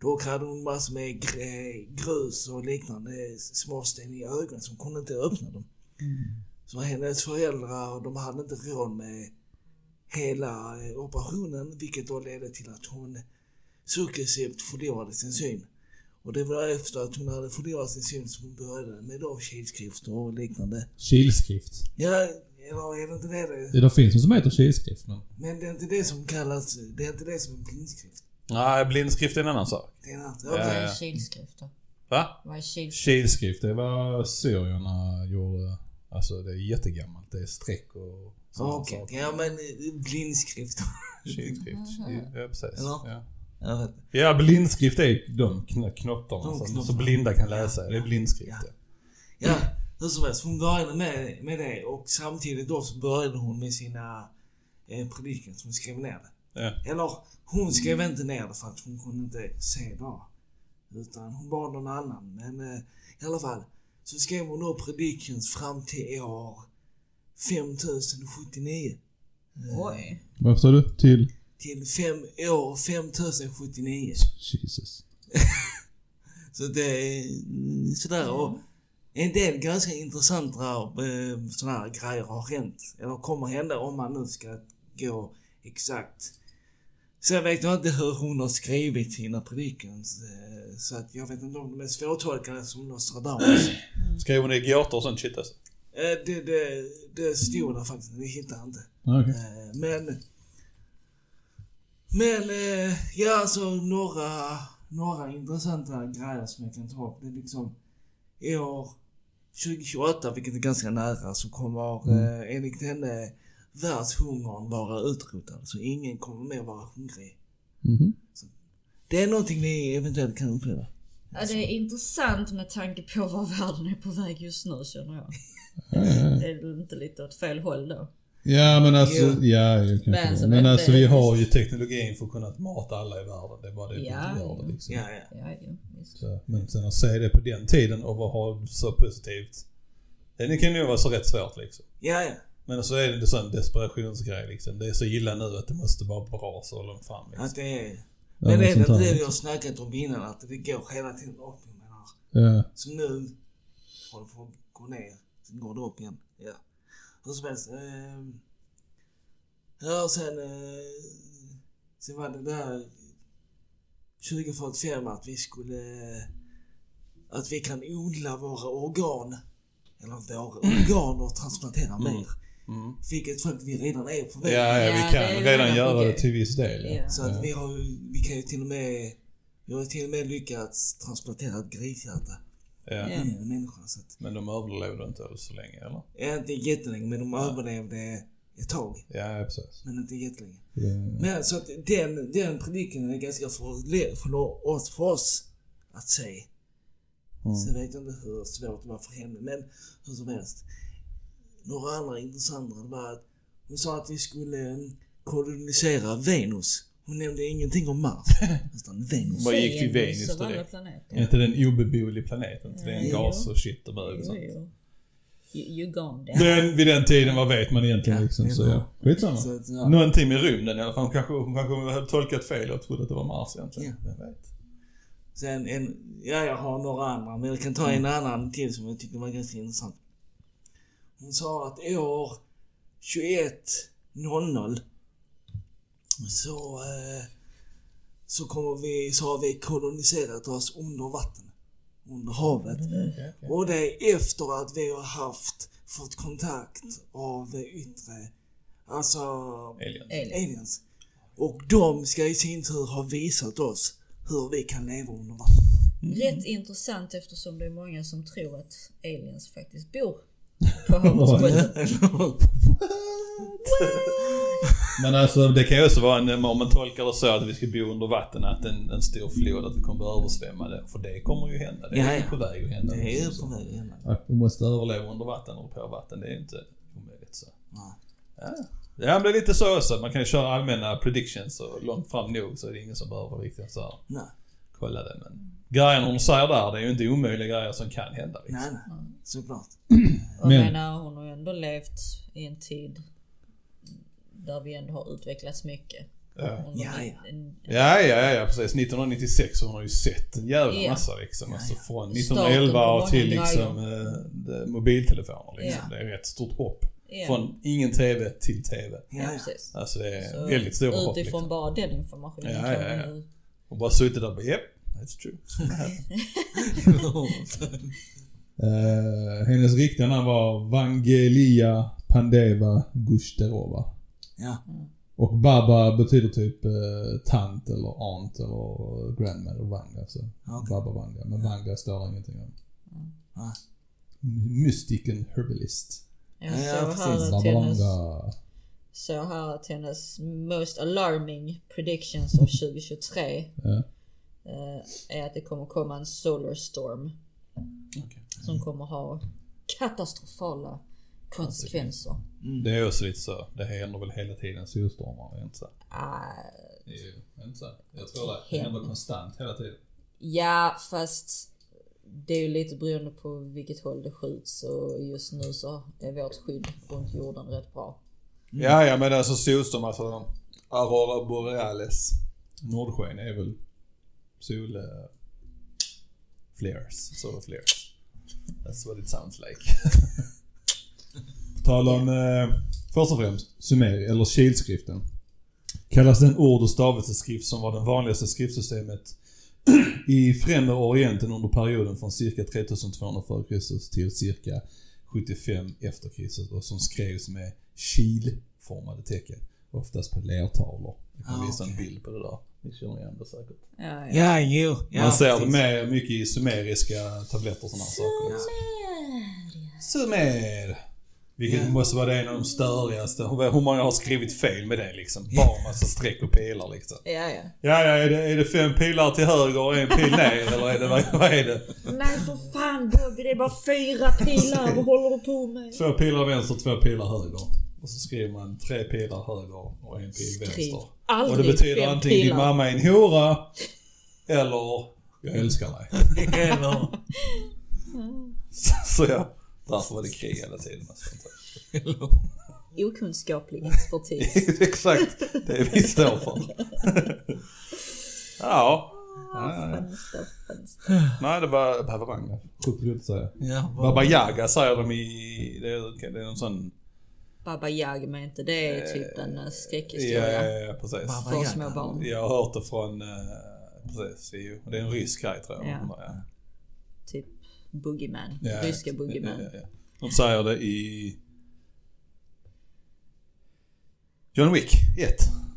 [SPEAKER 1] Dock hade hon massor med gr- grus och liknande småsten i ögonen så hon kunde inte öppna dem. Så hennes föräldrar, de hade inte råd med hela eh, operationen vilket då ledde till att hon successivt förlorade sin syn. Och det var efter att hon hade förlorat sin syn som hon började med då kilskrift och liknande.
[SPEAKER 4] Kilskrift.
[SPEAKER 1] Ja, eller är det inte det det
[SPEAKER 4] Det finns en som heter kilskrift men...
[SPEAKER 1] Men det är inte det som kallas, det är inte det som är blindskrift.
[SPEAKER 3] Nej, blindskrift är en annan sak.
[SPEAKER 1] Det är en annan.
[SPEAKER 3] Ja,
[SPEAKER 2] Vad
[SPEAKER 1] Okej.
[SPEAKER 2] är
[SPEAKER 3] ja.
[SPEAKER 2] kilskrift då?
[SPEAKER 3] Va?
[SPEAKER 2] Vad är kilskrift?
[SPEAKER 4] Kilskrift, det var syrierna gjorde. Alltså det är jättegammalt. Det är streck och sådana
[SPEAKER 1] Okej,
[SPEAKER 4] saker.
[SPEAKER 1] ja men eh, blindskrift.
[SPEAKER 3] Kilskrift. Ja, precis.
[SPEAKER 1] Eller?
[SPEAKER 3] Ja. Ja, blindskrift är de kn- knottarna
[SPEAKER 1] De
[SPEAKER 3] som
[SPEAKER 1] knottarna.
[SPEAKER 3] så blinda kan läsa. Det är
[SPEAKER 1] Ja.
[SPEAKER 3] blindskrift.
[SPEAKER 1] Ja.
[SPEAKER 3] Ja.
[SPEAKER 1] Ja, hur som helst. Hon började med, med det och samtidigt då så började hon med sina eh, predikan som hon skrev ner det.
[SPEAKER 3] Ja.
[SPEAKER 1] Eller hon skrev inte ner det för att hon kunde inte se det. Utan hon bad någon annan. Men eh, i alla fall. Så skrev hon då predictions fram till år 5079.
[SPEAKER 2] Oj.
[SPEAKER 4] Vad sa du? Till?
[SPEAKER 1] Till fem, år 5079.
[SPEAKER 4] Jesus. (laughs)
[SPEAKER 1] Så det är mm, sådär. Och en del ganska intressanta eh, sådana här grejer har hänt. Eller kommer hända om man nu ska gå exakt. Sen vet jag inte hur hon har skrivit sina predikans. Eh, så att jag vet inte om de är svårtolkade som Nostradamus. (clears throat)
[SPEAKER 3] Skrev hon det i gåtor och sånt shit alltså?
[SPEAKER 1] Eh, det, det, det stod där faktiskt, det hittade jag inte. Eh, Men... Men, eh, ja alltså några, några intressanta grejer som jag kan ta upp. Det är liksom i år 2028, vilket är ganska nära, så kommer eh, enligt henne världshungern vara utrotad. Så ingen kommer mer vara hungrig.
[SPEAKER 4] Mhm.
[SPEAKER 1] Det är någonting vi eventuellt kan uppleva.
[SPEAKER 2] Ja, det är intressant med tanke på var världen är på väg just nu känner jag.
[SPEAKER 4] Ja, ja, ja.
[SPEAKER 2] Det är inte lite åt fel håll då?
[SPEAKER 4] Ja men alltså,
[SPEAKER 1] Ja.
[SPEAKER 4] ja, jag kan
[SPEAKER 2] Men
[SPEAKER 4] men,
[SPEAKER 2] som
[SPEAKER 4] men alltså vi har ju...
[SPEAKER 3] Teknologin för att kunna mata alla i världen. Det är bara det vi
[SPEAKER 2] Ja,
[SPEAKER 3] inte gör det liksom.
[SPEAKER 1] Ja, ja.
[SPEAKER 2] Ja, visst.
[SPEAKER 3] Så, men sen att se det på den tiden och ha så positivt. Det kan ju vara så rätt svårt liksom.
[SPEAKER 1] Ja, ja.
[SPEAKER 3] Men så är det en sån desperationsgrej liksom. Det är så illa nu att det måste vara bra så långt fram liksom.
[SPEAKER 1] Att det är...
[SPEAKER 4] Ja,
[SPEAKER 1] Men är det
[SPEAKER 4] här
[SPEAKER 1] det vi
[SPEAKER 4] liksom.
[SPEAKER 1] har snackat om innan? Att det går hela tiden upp. Jag menar.
[SPEAKER 4] Ja.
[SPEAKER 1] Så nu håller på att gå ner. Sen går det upp igen. Ja. Hur som helst. ehm, ja, sen... Eh, sen var det där 2045 att vi skulle... Att vi kan odla våra organ. Eller våra organ och transplantera mer.
[SPEAKER 3] Mm.
[SPEAKER 1] Vilket faktiskt vi redan är på väg.
[SPEAKER 3] Ja, ja,
[SPEAKER 2] Ja,
[SPEAKER 3] vi
[SPEAKER 2] det
[SPEAKER 3] kan
[SPEAKER 2] ju
[SPEAKER 3] redan
[SPEAKER 2] redan
[SPEAKER 3] göra det till viss del. Ja.
[SPEAKER 2] Ja.
[SPEAKER 1] Så att vi har vi kan ju till och med... Vi har till och med lyckats transplantera ett grishjärta
[SPEAKER 3] Ja.
[SPEAKER 2] Ja.
[SPEAKER 1] en människa. Så att,
[SPEAKER 3] Men de överlevde inte så länge eller?
[SPEAKER 1] Ja, inte jättelänge, men de överlevde ett tag.
[SPEAKER 3] Ja, ja, precis.
[SPEAKER 1] Men inte jättelänge.
[SPEAKER 4] Ja.
[SPEAKER 1] Men så att den, den predikan är ganska för, för oss, för oss att se.
[SPEAKER 3] Mm.
[SPEAKER 1] Sen vet jag inte hur svårt det var för henne, men hur som helst. Några andra intressanta var att hon sa att vi skulle mm, kolonisera Venus. Hon nämnde ingenting om Mars, (laughs) utan Venus.
[SPEAKER 3] Vad gick till Venus direkt? Är inte det en obeboelig planet? Inte det är en
[SPEAKER 2] Jo.
[SPEAKER 3] gas och shit och bög och sånt?
[SPEAKER 2] You, you gone there.
[SPEAKER 3] Den, vid den tiden, vad vet man egentligen
[SPEAKER 1] Ja,
[SPEAKER 3] liksom? Så ja. Skitsamma.
[SPEAKER 1] Så ja.
[SPEAKER 3] Någonting med rymden i alla fall. Hon kanske, hon kanske hade tolkat fel och trodde att det var Mars egentligen.
[SPEAKER 1] Ja.
[SPEAKER 3] Vem vet?
[SPEAKER 1] Sen en, ja jag har några andra, men jag kan ta en annan till som jag tyckte var ganska intressant. Hon sa att år 21.00 så, eh, så kommer vi, så har vi koloniserat oss under vatten. Under havet.
[SPEAKER 3] Okej, okej.
[SPEAKER 1] Och det är efter att vi har haft, fått kontakt av yttre, alltså
[SPEAKER 3] Alien.
[SPEAKER 2] Alien.
[SPEAKER 1] aliens. Och de ska i sin tur ha visat oss hur vi kan leva under vatten.
[SPEAKER 2] Rätt intressant eftersom det är många som tror att aliens faktiskt bor. (laughs)
[SPEAKER 3] Men alltså det kan ju också vara, en, om man tolkar det så att vi ska bo under vatten, att en, en stor flod, att vi kommer att översvämma det. För det kommer ju hända. Det är
[SPEAKER 1] Ja,
[SPEAKER 3] på väg att hända.
[SPEAKER 1] Det är
[SPEAKER 3] liksom.
[SPEAKER 1] på väg att hända.
[SPEAKER 3] Att vi måste överleva under vatten och på vatten, det är inte omöjligt så.
[SPEAKER 1] Nej.
[SPEAKER 3] Ja. ja, men det är lite så också. Man kan ju köra allmänna predictions och långt fram nog så är det ingen som behöver riktigt så här
[SPEAKER 1] Nej.
[SPEAKER 3] kolla det. Men grejerna hon säger där, det är ju inte omöjliga grejer som kan hända. Liksom.
[SPEAKER 1] Nej, nej. Såklart. (clears throat)
[SPEAKER 2] Och
[SPEAKER 4] Men-
[SPEAKER 2] jag menar, hon har ju ändå levt i en tid där vi ändå har utvecklats mycket.
[SPEAKER 3] Ja.
[SPEAKER 1] Ja, ja.
[SPEAKER 2] en-
[SPEAKER 3] Ja, ja, ja, ja, precis. 1996 hon har ju sett en jävla
[SPEAKER 2] Ja.
[SPEAKER 3] massa liksom. Alltså från
[SPEAKER 2] Starten
[SPEAKER 3] 1911
[SPEAKER 2] på
[SPEAKER 3] och
[SPEAKER 2] många
[SPEAKER 3] till liksom de- mobiltelefoner liksom.
[SPEAKER 2] Ja.
[SPEAKER 3] Det är ett rätt stort hopp.
[SPEAKER 2] Ja.
[SPEAKER 3] Från ingen TV till TV.
[SPEAKER 2] Ja,
[SPEAKER 1] Ja, ja.
[SPEAKER 2] precis.
[SPEAKER 3] Alltså det är
[SPEAKER 2] Så
[SPEAKER 3] väldigt stora hopp
[SPEAKER 2] Utifrån
[SPEAKER 3] liksom.
[SPEAKER 2] bara den informationen
[SPEAKER 3] Ja,
[SPEAKER 2] kan
[SPEAKER 3] ja,
[SPEAKER 2] man
[SPEAKER 3] ja.
[SPEAKER 2] ju...
[SPEAKER 3] Och bara suttit där och bara, yep, that's true. (laughs) (laughs) (laughs)
[SPEAKER 4] Eh, hennes riktiga namn var Vangelia Pandeva Gushterova.
[SPEAKER 1] ja.
[SPEAKER 4] Och Baba betyder typ eh, tant eller aunt eller grandmother Vanga. Så
[SPEAKER 1] Okej.
[SPEAKER 4] Baba Vanga. Men Vanga står ingenting om.
[SPEAKER 1] Ah.
[SPEAKER 4] Mystiken herbalist.
[SPEAKER 2] Jag
[SPEAKER 1] Ja,
[SPEAKER 2] såg
[SPEAKER 1] precis.
[SPEAKER 2] här att
[SPEAKER 4] Baba
[SPEAKER 2] hennes...
[SPEAKER 4] Vanga.
[SPEAKER 2] Så här att hennes most alarming predictions av (laughs) 2023
[SPEAKER 4] Ja.
[SPEAKER 2] eh, är att det kommer komma en solar storm
[SPEAKER 3] Okej.
[SPEAKER 2] Som kommer ha katastrofala konsekvenser.
[SPEAKER 3] Det är också lite så. Det händer väl hela tiden solstormar, inte så?
[SPEAKER 2] Ah,
[SPEAKER 3] Det är ju inte så. Jag tror det. Det händer konstant hela tiden.
[SPEAKER 2] ja, fast det är ju lite beroende på vilket håll det skjuts och just nu så är vårt skydd runt jorden rätt bra.
[SPEAKER 3] Ja, ja, men alltså solstorm, alltså Aurora Borealis. Nordsken är väl sol... Uh, flares. Solar flares. That's what it sounds like.
[SPEAKER 4] På tal om, eh, först och främst, sumeri, eller kilskriften. Kallas den ord och stavelseskrift som var det vanligaste skriftsystemet i Främre Orienten under perioden från cirka 3200 f.Kr. till cirka 75 efter Kristus och som skrevs med kilformade tecken. Oftast på lertavlor. Jag kan
[SPEAKER 1] Ah,
[SPEAKER 3] visa en
[SPEAKER 1] okej.
[SPEAKER 3] bild på det där. Ni känner igen det säkert.
[SPEAKER 2] Ja, ja.
[SPEAKER 1] Ja, jo. Ja,
[SPEAKER 3] Man ser det med mycket i sumeriska tabletter och sådana saker. Liksom. Sumer! Vilket
[SPEAKER 1] Ja.
[SPEAKER 3] måste vara det en av de störigaste. Hur hur många har skrivit fel med det liksom? Bara massa streck och pilar liksom.
[SPEAKER 2] Ja, ja.
[SPEAKER 3] Ja, ja, är det, är det fem pilar till höger och en pil ner eller är det, vad, vad är det?
[SPEAKER 2] Nej för fan Bobby, det är bara fyra pilar. Vad håller du på med?
[SPEAKER 3] Två pilar vänster, två pilar höger. Och så skriver man tre pilar höger och en pil
[SPEAKER 2] Skriv
[SPEAKER 3] vänster.
[SPEAKER 2] Aldrig
[SPEAKER 3] Och det betyder antingen din mamma är en hora eller jag älskar dig. (laughs)
[SPEAKER 1] Eller...
[SPEAKER 3] Så, (laughs) så ja, därför var det krig hela tiden. Alltså,
[SPEAKER 2] Okunskaplig expertis. (laughs)
[SPEAKER 3] Exakt det vi står för. ja.
[SPEAKER 2] Fönster, fönster.
[SPEAKER 3] Nej, det var Baba Vanga.
[SPEAKER 4] Sjukt roligt att säga.
[SPEAKER 1] Ja,
[SPEAKER 3] Baba Yaga säger de i... Det är, det är en sån...
[SPEAKER 2] Baba Jag men inte det är ju typ en eh,
[SPEAKER 3] Ja,
[SPEAKER 2] skräckhistoria.
[SPEAKER 3] ja, ja, precis.
[SPEAKER 1] Baba
[SPEAKER 2] För små barn.
[SPEAKER 3] Jag har hört det från... eh, Precis, EU. Det är en rysk grej tror jag.
[SPEAKER 2] Ja.
[SPEAKER 3] Ja.
[SPEAKER 2] Typ Boogeyman.
[SPEAKER 3] Ja,
[SPEAKER 2] Ryska Boogeyman.
[SPEAKER 3] Ja, ja, ja. De säger det i... John Wick 1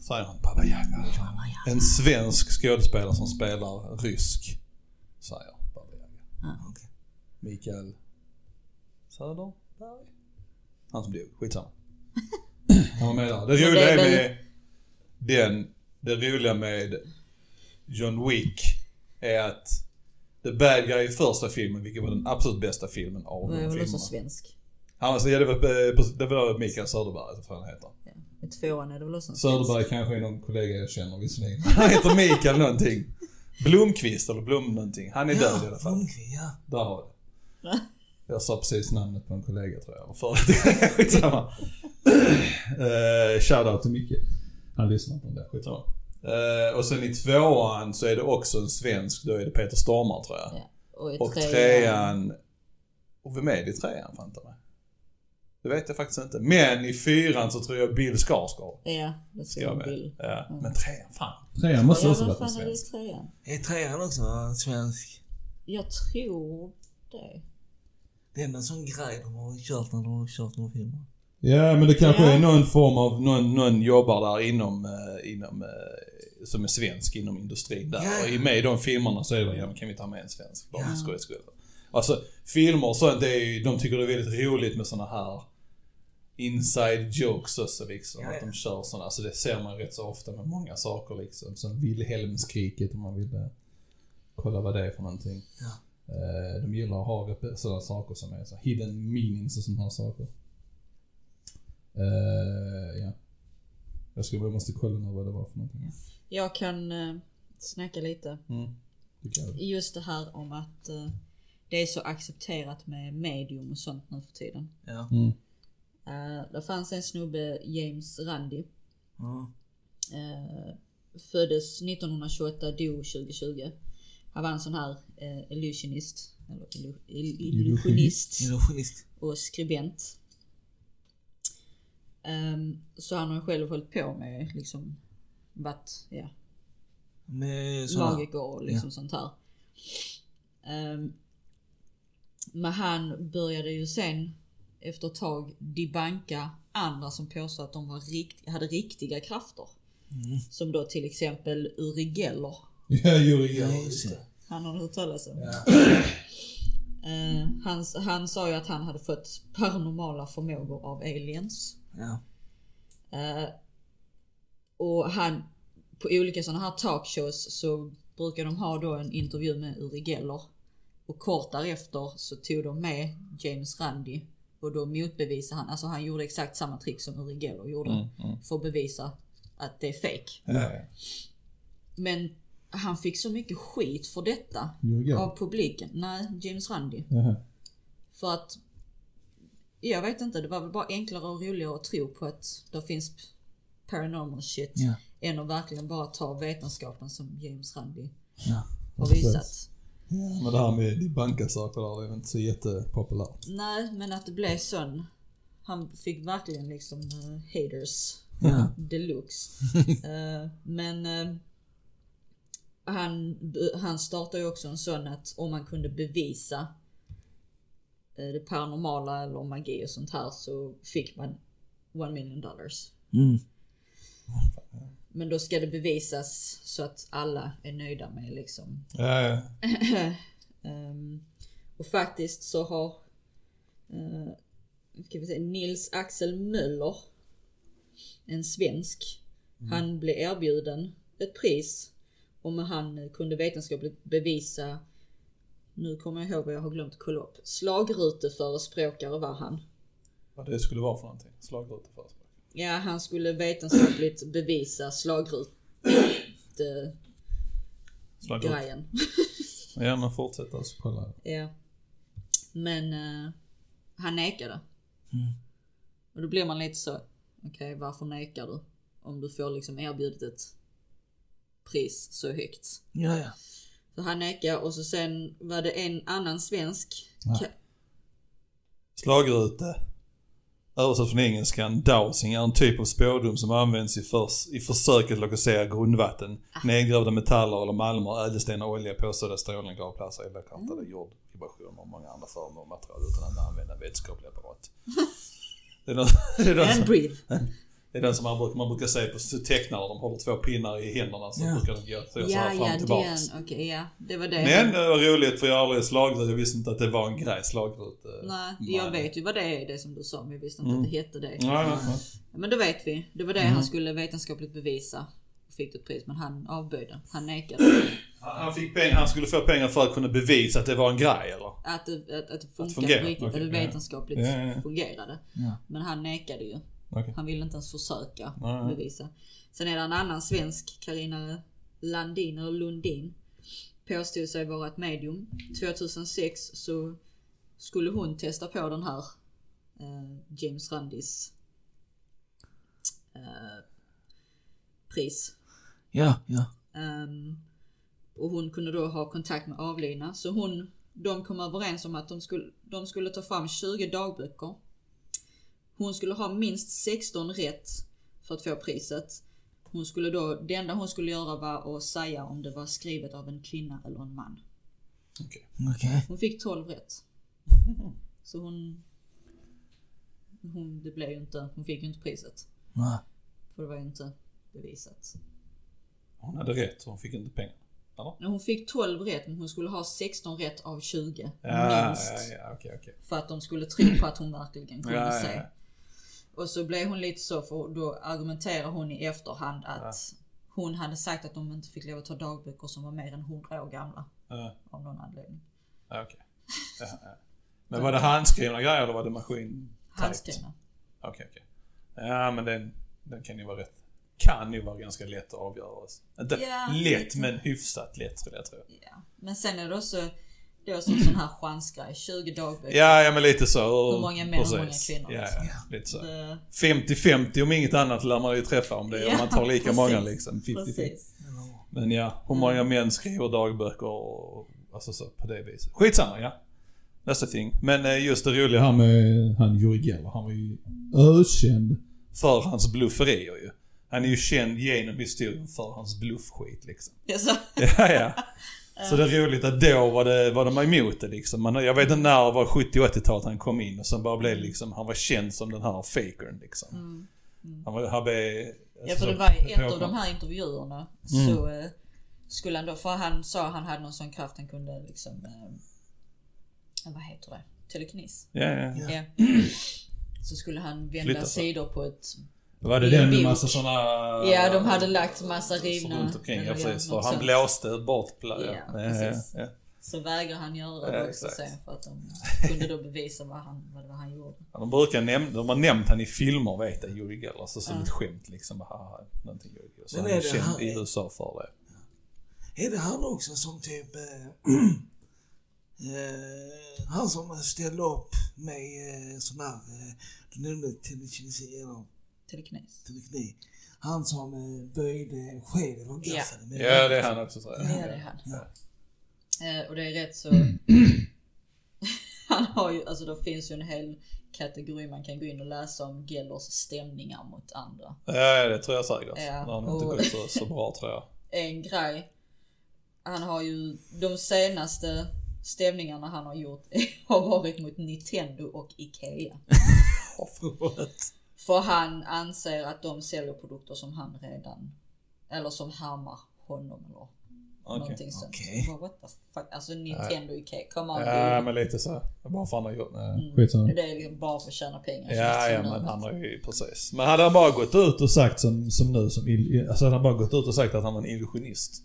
[SPEAKER 3] säger han Baba Yaga. En svensk skådespelare som spelar rysk. Säger Baba Yaga.
[SPEAKER 1] okej.
[SPEAKER 3] Mikael Söderberg? Han som dog. Skitsamma. Han var med där. Det roliga
[SPEAKER 2] är
[SPEAKER 3] med den, det roliga med John Wick är att The Bad Guy i första filmen, vilket var den absolut bästa filmen av de
[SPEAKER 2] jag är väl också
[SPEAKER 3] filmerna.
[SPEAKER 2] svensk.
[SPEAKER 3] Han var, ja, det, var, eh, det var Mikael Söderberg, vad fan han heter.
[SPEAKER 2] Ja. I tvåan är det väl också en
[SPEAKER 3] Söderberg kanske är någon kollega jag känner visserligen. (laughs) Han heter Mikael någonting. Blomqvist eller Blom någonting. Han är död i alla fall.
[SPEAKER 1] Blomqvist, ja.
[SPEAKER 3] Där har det. (laughs) Jag sa precis namnet på en kollega tror jag. Förut. (laughs) Skitsamma. uh, Shoutout till Micke. Han lyssnar på det. Skitsamma. Uh, och sen i tvåan så är det också en svensk. Då är det Peter Stormare tror jag.
[SPEAKER 2] Ja. Och i
[SPEAKER 3] Och
[SPEAKER 2] trean,
[SPEAKER 3] trean... Och vem är det i trean? Fanta mig. Det vet jag faktiskt inte. Men i fyran så tror jag Bill Skarsgård
[SPEAKER 2] Ja, det
[SPEAKER 3] ska vara
[SPEAKER 2] vara
[SPEAKER 3] med.
[SPEAKER 2] Bill.
[SPEAKER 3] Ja. Men trean, fan.
[SPEAKER 4] Trean måste
[SPEAKER 2] Ja,
[SPEAKER 4] också en
[SPEAKER 2] fan är det
[SPEAKER 4] svensk.
[SPEAKER 2] trean?
[SPEAKER 1] Är trean också svensk?
[SPEAKER 2] Jag tror det.
[SPEAKER 1] Det är en sån grej de har kört när de har kört någon film.
[SPEAKER 4] Ja, men det kanske
[SPEAKER 2] Ja.
[SPEAKER 4] är någon...
[SPEAKER 3] Form av, någon, någon jobbar där inom, eh, inom eh, som är svensk inom industrin där.
[SPEAKER 1] Ja.
[SPEAKER 3] Och i med i de filmerna så är det bara, ja men kan vi ta med en svensk? Bara för
[SPEAKER 1] Ja.
[SPEAKER 3] skojs skull. Alltså filmer och sånt, det är ju, de tycker det är väldigt roligt med såna här inside jokes också liksom.
[SPEAKER 1] Ja, ja.
[SPEAKER 3] Att de kör såna, alltså det ser man rätt så ofta med många saker liksom. Som Wilhelmskriket om man vill eh, kolla vad det är för någonting.
[SPEAKER 1] Ja.
[SPEAKER 3] Eh, de gillar att ha sådana saker som är så hidden meanings och sådana här saker. Eh, ja. Jag skulle bara måste kolla nu vad det var för någonting.
[SPEAKER 2] Jag kan uh, snacka lite.
[SPEAKER 3] Mm.
[SPEAKER 2] Just det här om att eh, det är så accepterat med medium och sånt nu för tiden.
[SPEAKER 1] Ja.
[SPEAKER 3] Mm.
[SPEAKER 2] Uh, det fanns en snubbe, James Randi. Eh, föddes 1928, dog 2020. Han var en sån här uh, illusionist. Eller illu, ill, illusionist.
[SPEAKER 1] Illusionist.
[SPEAKER 2] och skribent. Ehm, så han har själv hållit på med liksom varit ja,
[SPEAKER 1] Med såna...
[SPEAKER 2] magiker och liksom sånt här. Ehm, men han började ju sen efter ett tag debanka andra som påstod att de var rikt, hade riktiga krafter. Som då till exempel Uri Geller.
[SPEAKER 3] Ja, Juri
[SPEAKER 1] Ja,
[SPEAKER 3] Geller.
[SPEAKER 1] just det.
[SPEAKER 2] Han har hört talas om.
[SPEAKER 1] Ja. (clears throat)
[SPEAKER 2] Eh, han, han sa ju att han hade fått paranormala förmågor av aliens.
[SPEAKER 1] Ja.
[SPEAKER 2] Eh, och han, på olika sådana här talkshows så brukar de ha då en intervju med Uri Geller. Och kort därefter så tog de med James Randi. Och då motbevisade han, alltså han gjorde exakt samma trick som Uri Geller gjorde.
[SPEAKER 3] Mm, mm.
[SPEAKER 2] För att bevisa att det är fake.
[SPEAKER 3] Ja, ja.
[SPEAKER 2] Men han fick så mycket skit för detta
[SPEAKER 3] Geller.
[SPEAKER 2] av publiken. Nej, James Randi.
[SPEAKER 3] Jaha.
[SPEAKER 2] För att jag vet inte, det var väl bara enklare och roligare att tro på att det finns paranormal shit
[SPEAKER 1] Ja.
[SPEAKER 2] än att verkligen bara ta vetenskapen som James Randi
[SPEAKER 1] Ja.
[SPEAKER 2] har visat.
[SPEAKER 3] Men det här med de bankasaker där, det är inte så jättepopulärt.
[SPEAKER 2] Nej, men att det blev sån. Han fick verkligen liksom uh, haters
[SPEAKER 1] Ja. (laughs)
[SPEAKER 2] deluxe. (laughs) Eh, men eh, han, han startade ju också en sån att om man kunde bevisa eh, det paranormala eller magi och sånt här så fick man one million dollars.
[SPEAKER 1] Mm.
[SPEAKER 2] Men då ska det bevisas så att alla är nöjda med liksom.
[SPEAKER 3] Ja, ja. (laughs)
[SPEAKER 2] Ehm, och faktiskt så har uh, ska vi säga, Nils Axel Möller, en svensk, han blev erbjuden ett pris om han kunde vetenskapligt bevisa, nu kommer jag ihåg vad jag har glömt kolla upp, slagruteförespråkare var han.
[SPEAKER 3] Vad det skulle vara för någonting. Slagruteförespråkare.
[SPEAKER 2] Ja, han skulle vetenskapligt bevisa slagrute
[SPEAKER 3] Slagrut.
[SPEAKER 2] grejen. (laughs)
[SPEAKER 3] Ja men fortsätt alltså kolla.
[SPEAKER 2] Ja. Men eh, han nekade.
[SPEAKER 1] Mm.
[SPEAKER 2] Och då blir man lite så, okej varför nekar du? Om du får liksom erbjudet ett pris så högt.
[SPEAKER 1] Ja, ja.
[SPEAKER 2] Så han nekade och så sen var det en annan svensk.
[SPEAKER 3] Ja.
[SPEAKER 2] Ka-
[SPEAKER 3] Slagrute. Översatt från engelskan, dowsing är en typ av spådom som används i, förs- i försöket att lokalisera grundvatten, nedgrävda metaller eller malmer, ädelstenar, olja, påstådda strålning, gravplatser, eldkartade jord, vibrationer och många andra former av material utan att använda vetenskaplig apparat. (laughs) Det är, den, det, är den
[SPEAKER 2] And
[SPEAKER 3] som,
[SPEAKER 2] breathe. (laughs)
[SPEAKER 3] det är den som man brukar, man brukar se på tecknare, de håller två pinnar i händerna så
[SPEAKER 1] Ja.
[SPEAKER 3] brukar de gå så, så
[SPEAKER 2] Ja,
[SPEAKER 3] här fram
[SPEAKER 2] ja,
[SPEAKER 3] och tillbaks.
[SPEAKER 2] den. Okej, ja. Det var det.
[SPEAKER 3] Men det var roligt för jag har aldrig slagrut, jag visste inte att det var en grej, slagrut. eh,
[SPEAKER 2] Nej,
[SPEAKER 3] nej.
[SPEAKER 2] jag vet ju vad det är, det som du sa, men jag visste inte
[SPEAKER 3] Mm.
[SPEAKER 2] att det hette det.
[SPEAKER 3] Nej, nej, nej.
[SPEAKER 2] Men då vet vi. Det var det
[SPEAKER 3] Mm.
[SPEAKER 2] han skulle vetenskapligt bevisa. Fick ett pris, men han avböjde. Han nekade.
[SPEAKER 3] Han, fick pengar, han skulle få pengar för att kunna bevisa att det var en grej eller?
[SPEAKER 2] Att det, att, att det funkade
[SPEAKER 3] fungera,
[SPEAKER 2] på riktigt,
[SPEAKER 3] okej,
[SPEAKER 2] att det
[SPEAKER 3] ja.
[SPEAKER 2] vetenskapligt
[SPEAKER 3] Ja, ja, ja.
[SPEAKER 2] fungerade.
[SPEAKER 1] Ja.
[SPEAKER 2] Men han nekade ju.
[SPEAKER 3] Okej.
[SPEAKER 2] Han ville inte ens försöka
[SPEAKER 3] Nej,
[SPEAKER 2] bevisa. Sen är det en annan svensk, Karina Landin, eller Lundin. Påstod sig vara ett medium. 2006 så skulle hon testa på den här eh, James Randis eh, pris.
[SPEAKER 1] Ja, ja.
[SPEAKER 2] Ehm, och hon kunde då ha kontakt med avlidna. Så hon, de kom överens om att de skulle, de skulle ta fram 20 dagböcker. Hon skulle ha minst 16 rätt för att få priset. Hon skulle då, det enda hon skulle göra var att säga om det var skrivet av en kvinna eller en man.
[SPEAKER 3] Okej.
[SPEAKER 1] Okej.
[SPEAKER 2] Hon fick 12 rätt. (laughs) Så hon, hon, det blev ju inte, hon fick ju inte priset.
[SPEAKER 1] Nej.
[SPEAKER 2] För det var ju inte bevisat.
[SPEAKER 3] Hon hade rätt, hon fick inte pengar. Eller?
[SPEAKER 2] Hon fick 12 rätt men hon skulle ha 16 rätt av 20.
[SPEAKER 3] Ja,
[SPEAKER 2] minst.
[SPEAKER 3] ja, ja, okej, okej.
[SPEAKER 2] För att de skulle tro på att hon verkligen kunde
[SPEAKER 3] Ja, ja,
[SPEAKER 2] se.
[SPEAKER 3] ja.
[SPEAKER 2] Och så blev hon lite så för då argumenterar hon i efterhand att hon hade sagt att de inte fick lov att ta dagböcker som var mer än 100 år gamla.
[SPEAKER 3] Ja,
[SPEAKER 2] Av någon anledning.
[SPEAKER 3] ja, okej. Ja, ja. Men var det handskrivna grejer eller var det maskin?
[SPEAKER 2] Handskrivna.
[SPEAKER 3] Okej, okej. Ja, men den, den kan ju vara rätt. kan ju vara ganska lätt att avgöra. Inte
[SPEAKER 2] Ja,
[SPEAKER 3] lätt, men hyfsat lätt skulle jag tro.
[SPEAKER 2] Ja. Men sen är det också då som sån här chansgrej. 20 dagböcker.
[SPEAKER 3] Ja, ja men lite så.
[SPEAKER 2] Hur många män och hur många kvinnor,
[SPEAKER 3] Ja,
[SPEAKER 2] liksom.
[SPEAKER 3] ja, lite så.
[SPEAKER 2] Det-
[SPEAKER 3] 50-50 om inget annat lär man ju träffa om det. om
[SPEAKER 2] Ja,
[SPEAKER 3] man tar lika
[SPEAKER 2] precis.
[SPEAKER 3] många liksom. 50-50.
[SPEAKER 2] Precis.
[SPEAKER 3] Men ja, hur många män skriver dagböcker och alltså så på det viset. Skitsamma, ja. Nästa thing. Men eh, just det roliga här med han Uri Geller, han var ju ökänd för hans blufferier ju. Han är ju känd genom historien för hans bluffskit liksom.
[SPEAKER 2] Så,
[SPEAKER 3] Ja, ja. (laughs) Så det är roligt att då var det, var de emot det liksom. Man, jag vet inte när det var 70 80-talet han kom in och sen bara blev liksom, han var känd som den här fakern liksom. Han var, han blev...
[SPEAKER 2] Mm. ja för det var ju ett av de här intervjuerna
[SPEAKER 3] Mm.
[SPEAKER 2] så eh, skulle han då, för han sa han hade någon sån kraft han kunde liksom, eh, vad heter det? Telekinis.
[SPEAKER 3] Ja, ja.
[SPEAKER 1] Ja.
[SPEAKER 2] Ja. (clears throat) Så skulle han vända
[SPEAKER 3] Flytta
[SPEAKER 2] sidor på ett
[SPEAKER 3] Var det den med massa såna...
[SPEAKER 2] Ja, de hade lagt massa rivna...
[SPEAKER 3] Runt omkring, ja precis. För han blåste bort pla-
[SPEAKER 2] Ja,
[SPEAKER 3] ja, ja,
[SPEAKER 2] precis.
[SPEAKER 3] ja.
[SPEAKER 2] Så vägrar han göra det
[SPEAKER 3] Ja,
[SPEAKER 2] också sen för att de kunde då bevisa vad, han, vad det var han gjorde.
[SPEAKER 3] Ja, De brukar nämna, de har nämnt han i filmer vet jag, Uri Geller. Så som
[SPEAKER 2] Ja.
[SPEAKER 3] ett skämt liksom. Haha, någonting Uri Geller. Så
[SPEAKER 1] Men
[SPEAKER 3] han
[SPEAKER 1] är
[SPEAKER 3] är
[SPEAKER 1] det
[SPEAKER 3] känd
[SPEAKER 1] han-
[SPEAKER 3] i USA för det.
[SPEAKER 1] Är det han också som typ... Eh, (clears throat) eh, han som ställde upp med eh, sån här... Eh, du nämnde telekinesi eller
[SPEAKER 2] Telekines.
[SPEAKER 1] telekini. Han som eh, böjde skeden och gaffade med
[SPEAKER 3] Ja, det är han också tror jag.
[SPEAKER 2] Ja, det är han.
[SPEAKER 1] Ja.
[SPEAKER 2] Eh, och det är rätt så... (clears throat) han har ju, alltså det finns ju en hel kategori man kan gå in och läsa om Gellers stämningar mot andra.
[SPEAKER 3] Ja, det tror jag säkert.
[SPEAKER 2] Ja,
[SPEAKER 3] Det har inte
[SPEAKER 2] och-
[SPEAKER 3] gått så, så bra tror jag. (laughs)
[SPEAKER 2] En grej. Han har ju de senaste stämningarna han har gjort (laughs) har varit mot Nintendo och Ikea. (laughs) För han anser att de säljer produkter som han redan, eller som härmar honom eller
[SPEAKER 3] Okej.
[SPEAKER 2] någonting sånt.
[SPEAKER 1] Okej.
[SPEAKER 2] Bara, What the fuck? Alltså Nintendo Ikea, come on
[SPEAKER 3] Ja,
[SPEAKER 2] dude.
[SPEAKER 3] men lite så. Bara för han har gjort... Nej.
[SPEAKER 4] Skitsamma.
[SPEAKER 2] Det är liksom bara för att tjäna pengar.
[SPEAKER 3] Ja, ja, men han har ju precis. Men hade han bara gått ut och sagt som, som nu, som, alltså hade han bara gått ut och sagt att han var en illusionist.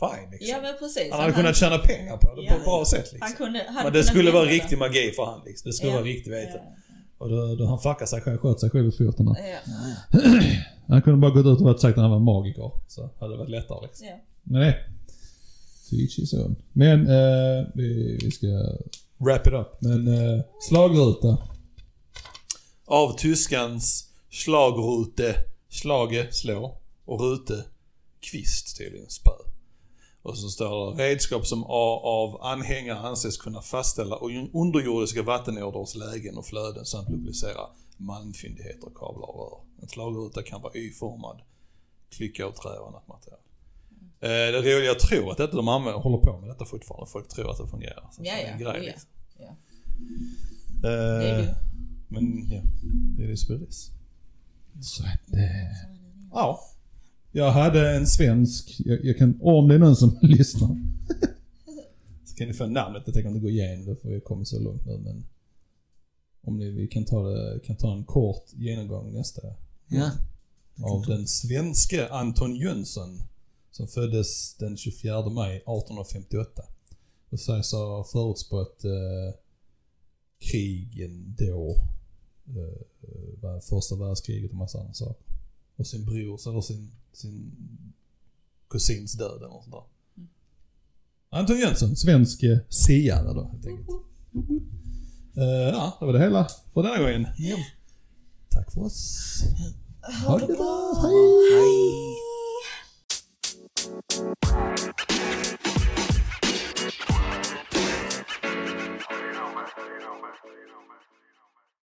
[SPEAKER 3] Fine liksom.
[SPEAKER 2] Ja men precis.
[SPEAKER 3] han hade kunnat tjäna pengar på det
[SPEAKER 2] Ja.
[SPEAKER 3] på ett bra sätt liksom.
[SPEAKER 2] han kunde,
[SPEAKER 3] Men det skulle vara
[SPEAKER 2] det.
[SPEAKER 3] riktig magi för han liksom. Det skulle
[SPEAKER 2] Ja.
[SPEAKER 3] vara riktigt vete.
[SPEAKER 2] Ja.
[SPEAKER 4] Och då, då han fuckade sig själv, sköt sig själv i fötterna.
[SPEAKER 2] Ja. (clears throat)
[SPEAKER 4] Han kunde bara gått ut och sagt att han var magiker.
[SPEAKER 3] Så hade det varit lättare liksom.
[SPEAKER 2] Ja.
[SPEAKER 4] Men nej. His own. Men eh, vi, vi ska wrap it up. Men eh, slagruta.
[SPEAKER 3] Av tyskans slagrute, slage, slå och rute, kvist tydligen, spö. Och så står det redskap som av anhängare anses kunna fastställa un- underjordiska vattenådrors lägen och flöden samt lokalisera malmfyndigheter, kablar och rör. En slagruta kan vara Y-formad, klycka av trä och annat material. Eh, det roliga, jag tror att detta de använder, håller på med detta fortfarande. Folk tror att det fungerar. Så
[SPEAKER 2] Ja,
[SPEAKER 3] det är en
[SPEAKER 2] ja.
[SPEAKER 3] grej,
[SPEAKER 2] ja.
[SPEAKER 3] liksom.
[SPEAKER 2] Ja.
[SPEAKER 3] Eh,
[SPEAKER 2] är det.
[SPEAKER 3] Men ja, det är det som det is.
[SPEAKER 4] Så att, eh,
[SPEAKER 3] Ja.
[SPEAKER 4] Jag hade en svensk, jag, jag kan, om det är någon som (laughs) lyssnar.
[SPEAKER 3] Så kan ni få namnet, jag tänker inte gå igenom det för vi har kommit så långt nu men om ni vi kan ta, det, kan ta en kort genomgång nästa
[SPEAKER 1] Ja.
[SPEAKER 3] av den svenske Anton Jönsson som föddes den 24 maj 1858. Och sägs ha förutspått eh, krigen då, eh, var första världskriget och massa andra saker. Och sin brors, eller sin, sin kusins död eller något sånt där. Mm. Anton Jönsson,
[SPEAKER 4] svensk eh, seare då
[SPEAKER 3] helt enkelt. Eh, ja, det var det hela för denna gången.
[SPEAKER 1] Ja.
[SPEAKER 3] Tack för oss.
[SPEAKER 1] Ha det bra,
[SPEAKER 4] hej! hej. you know, man.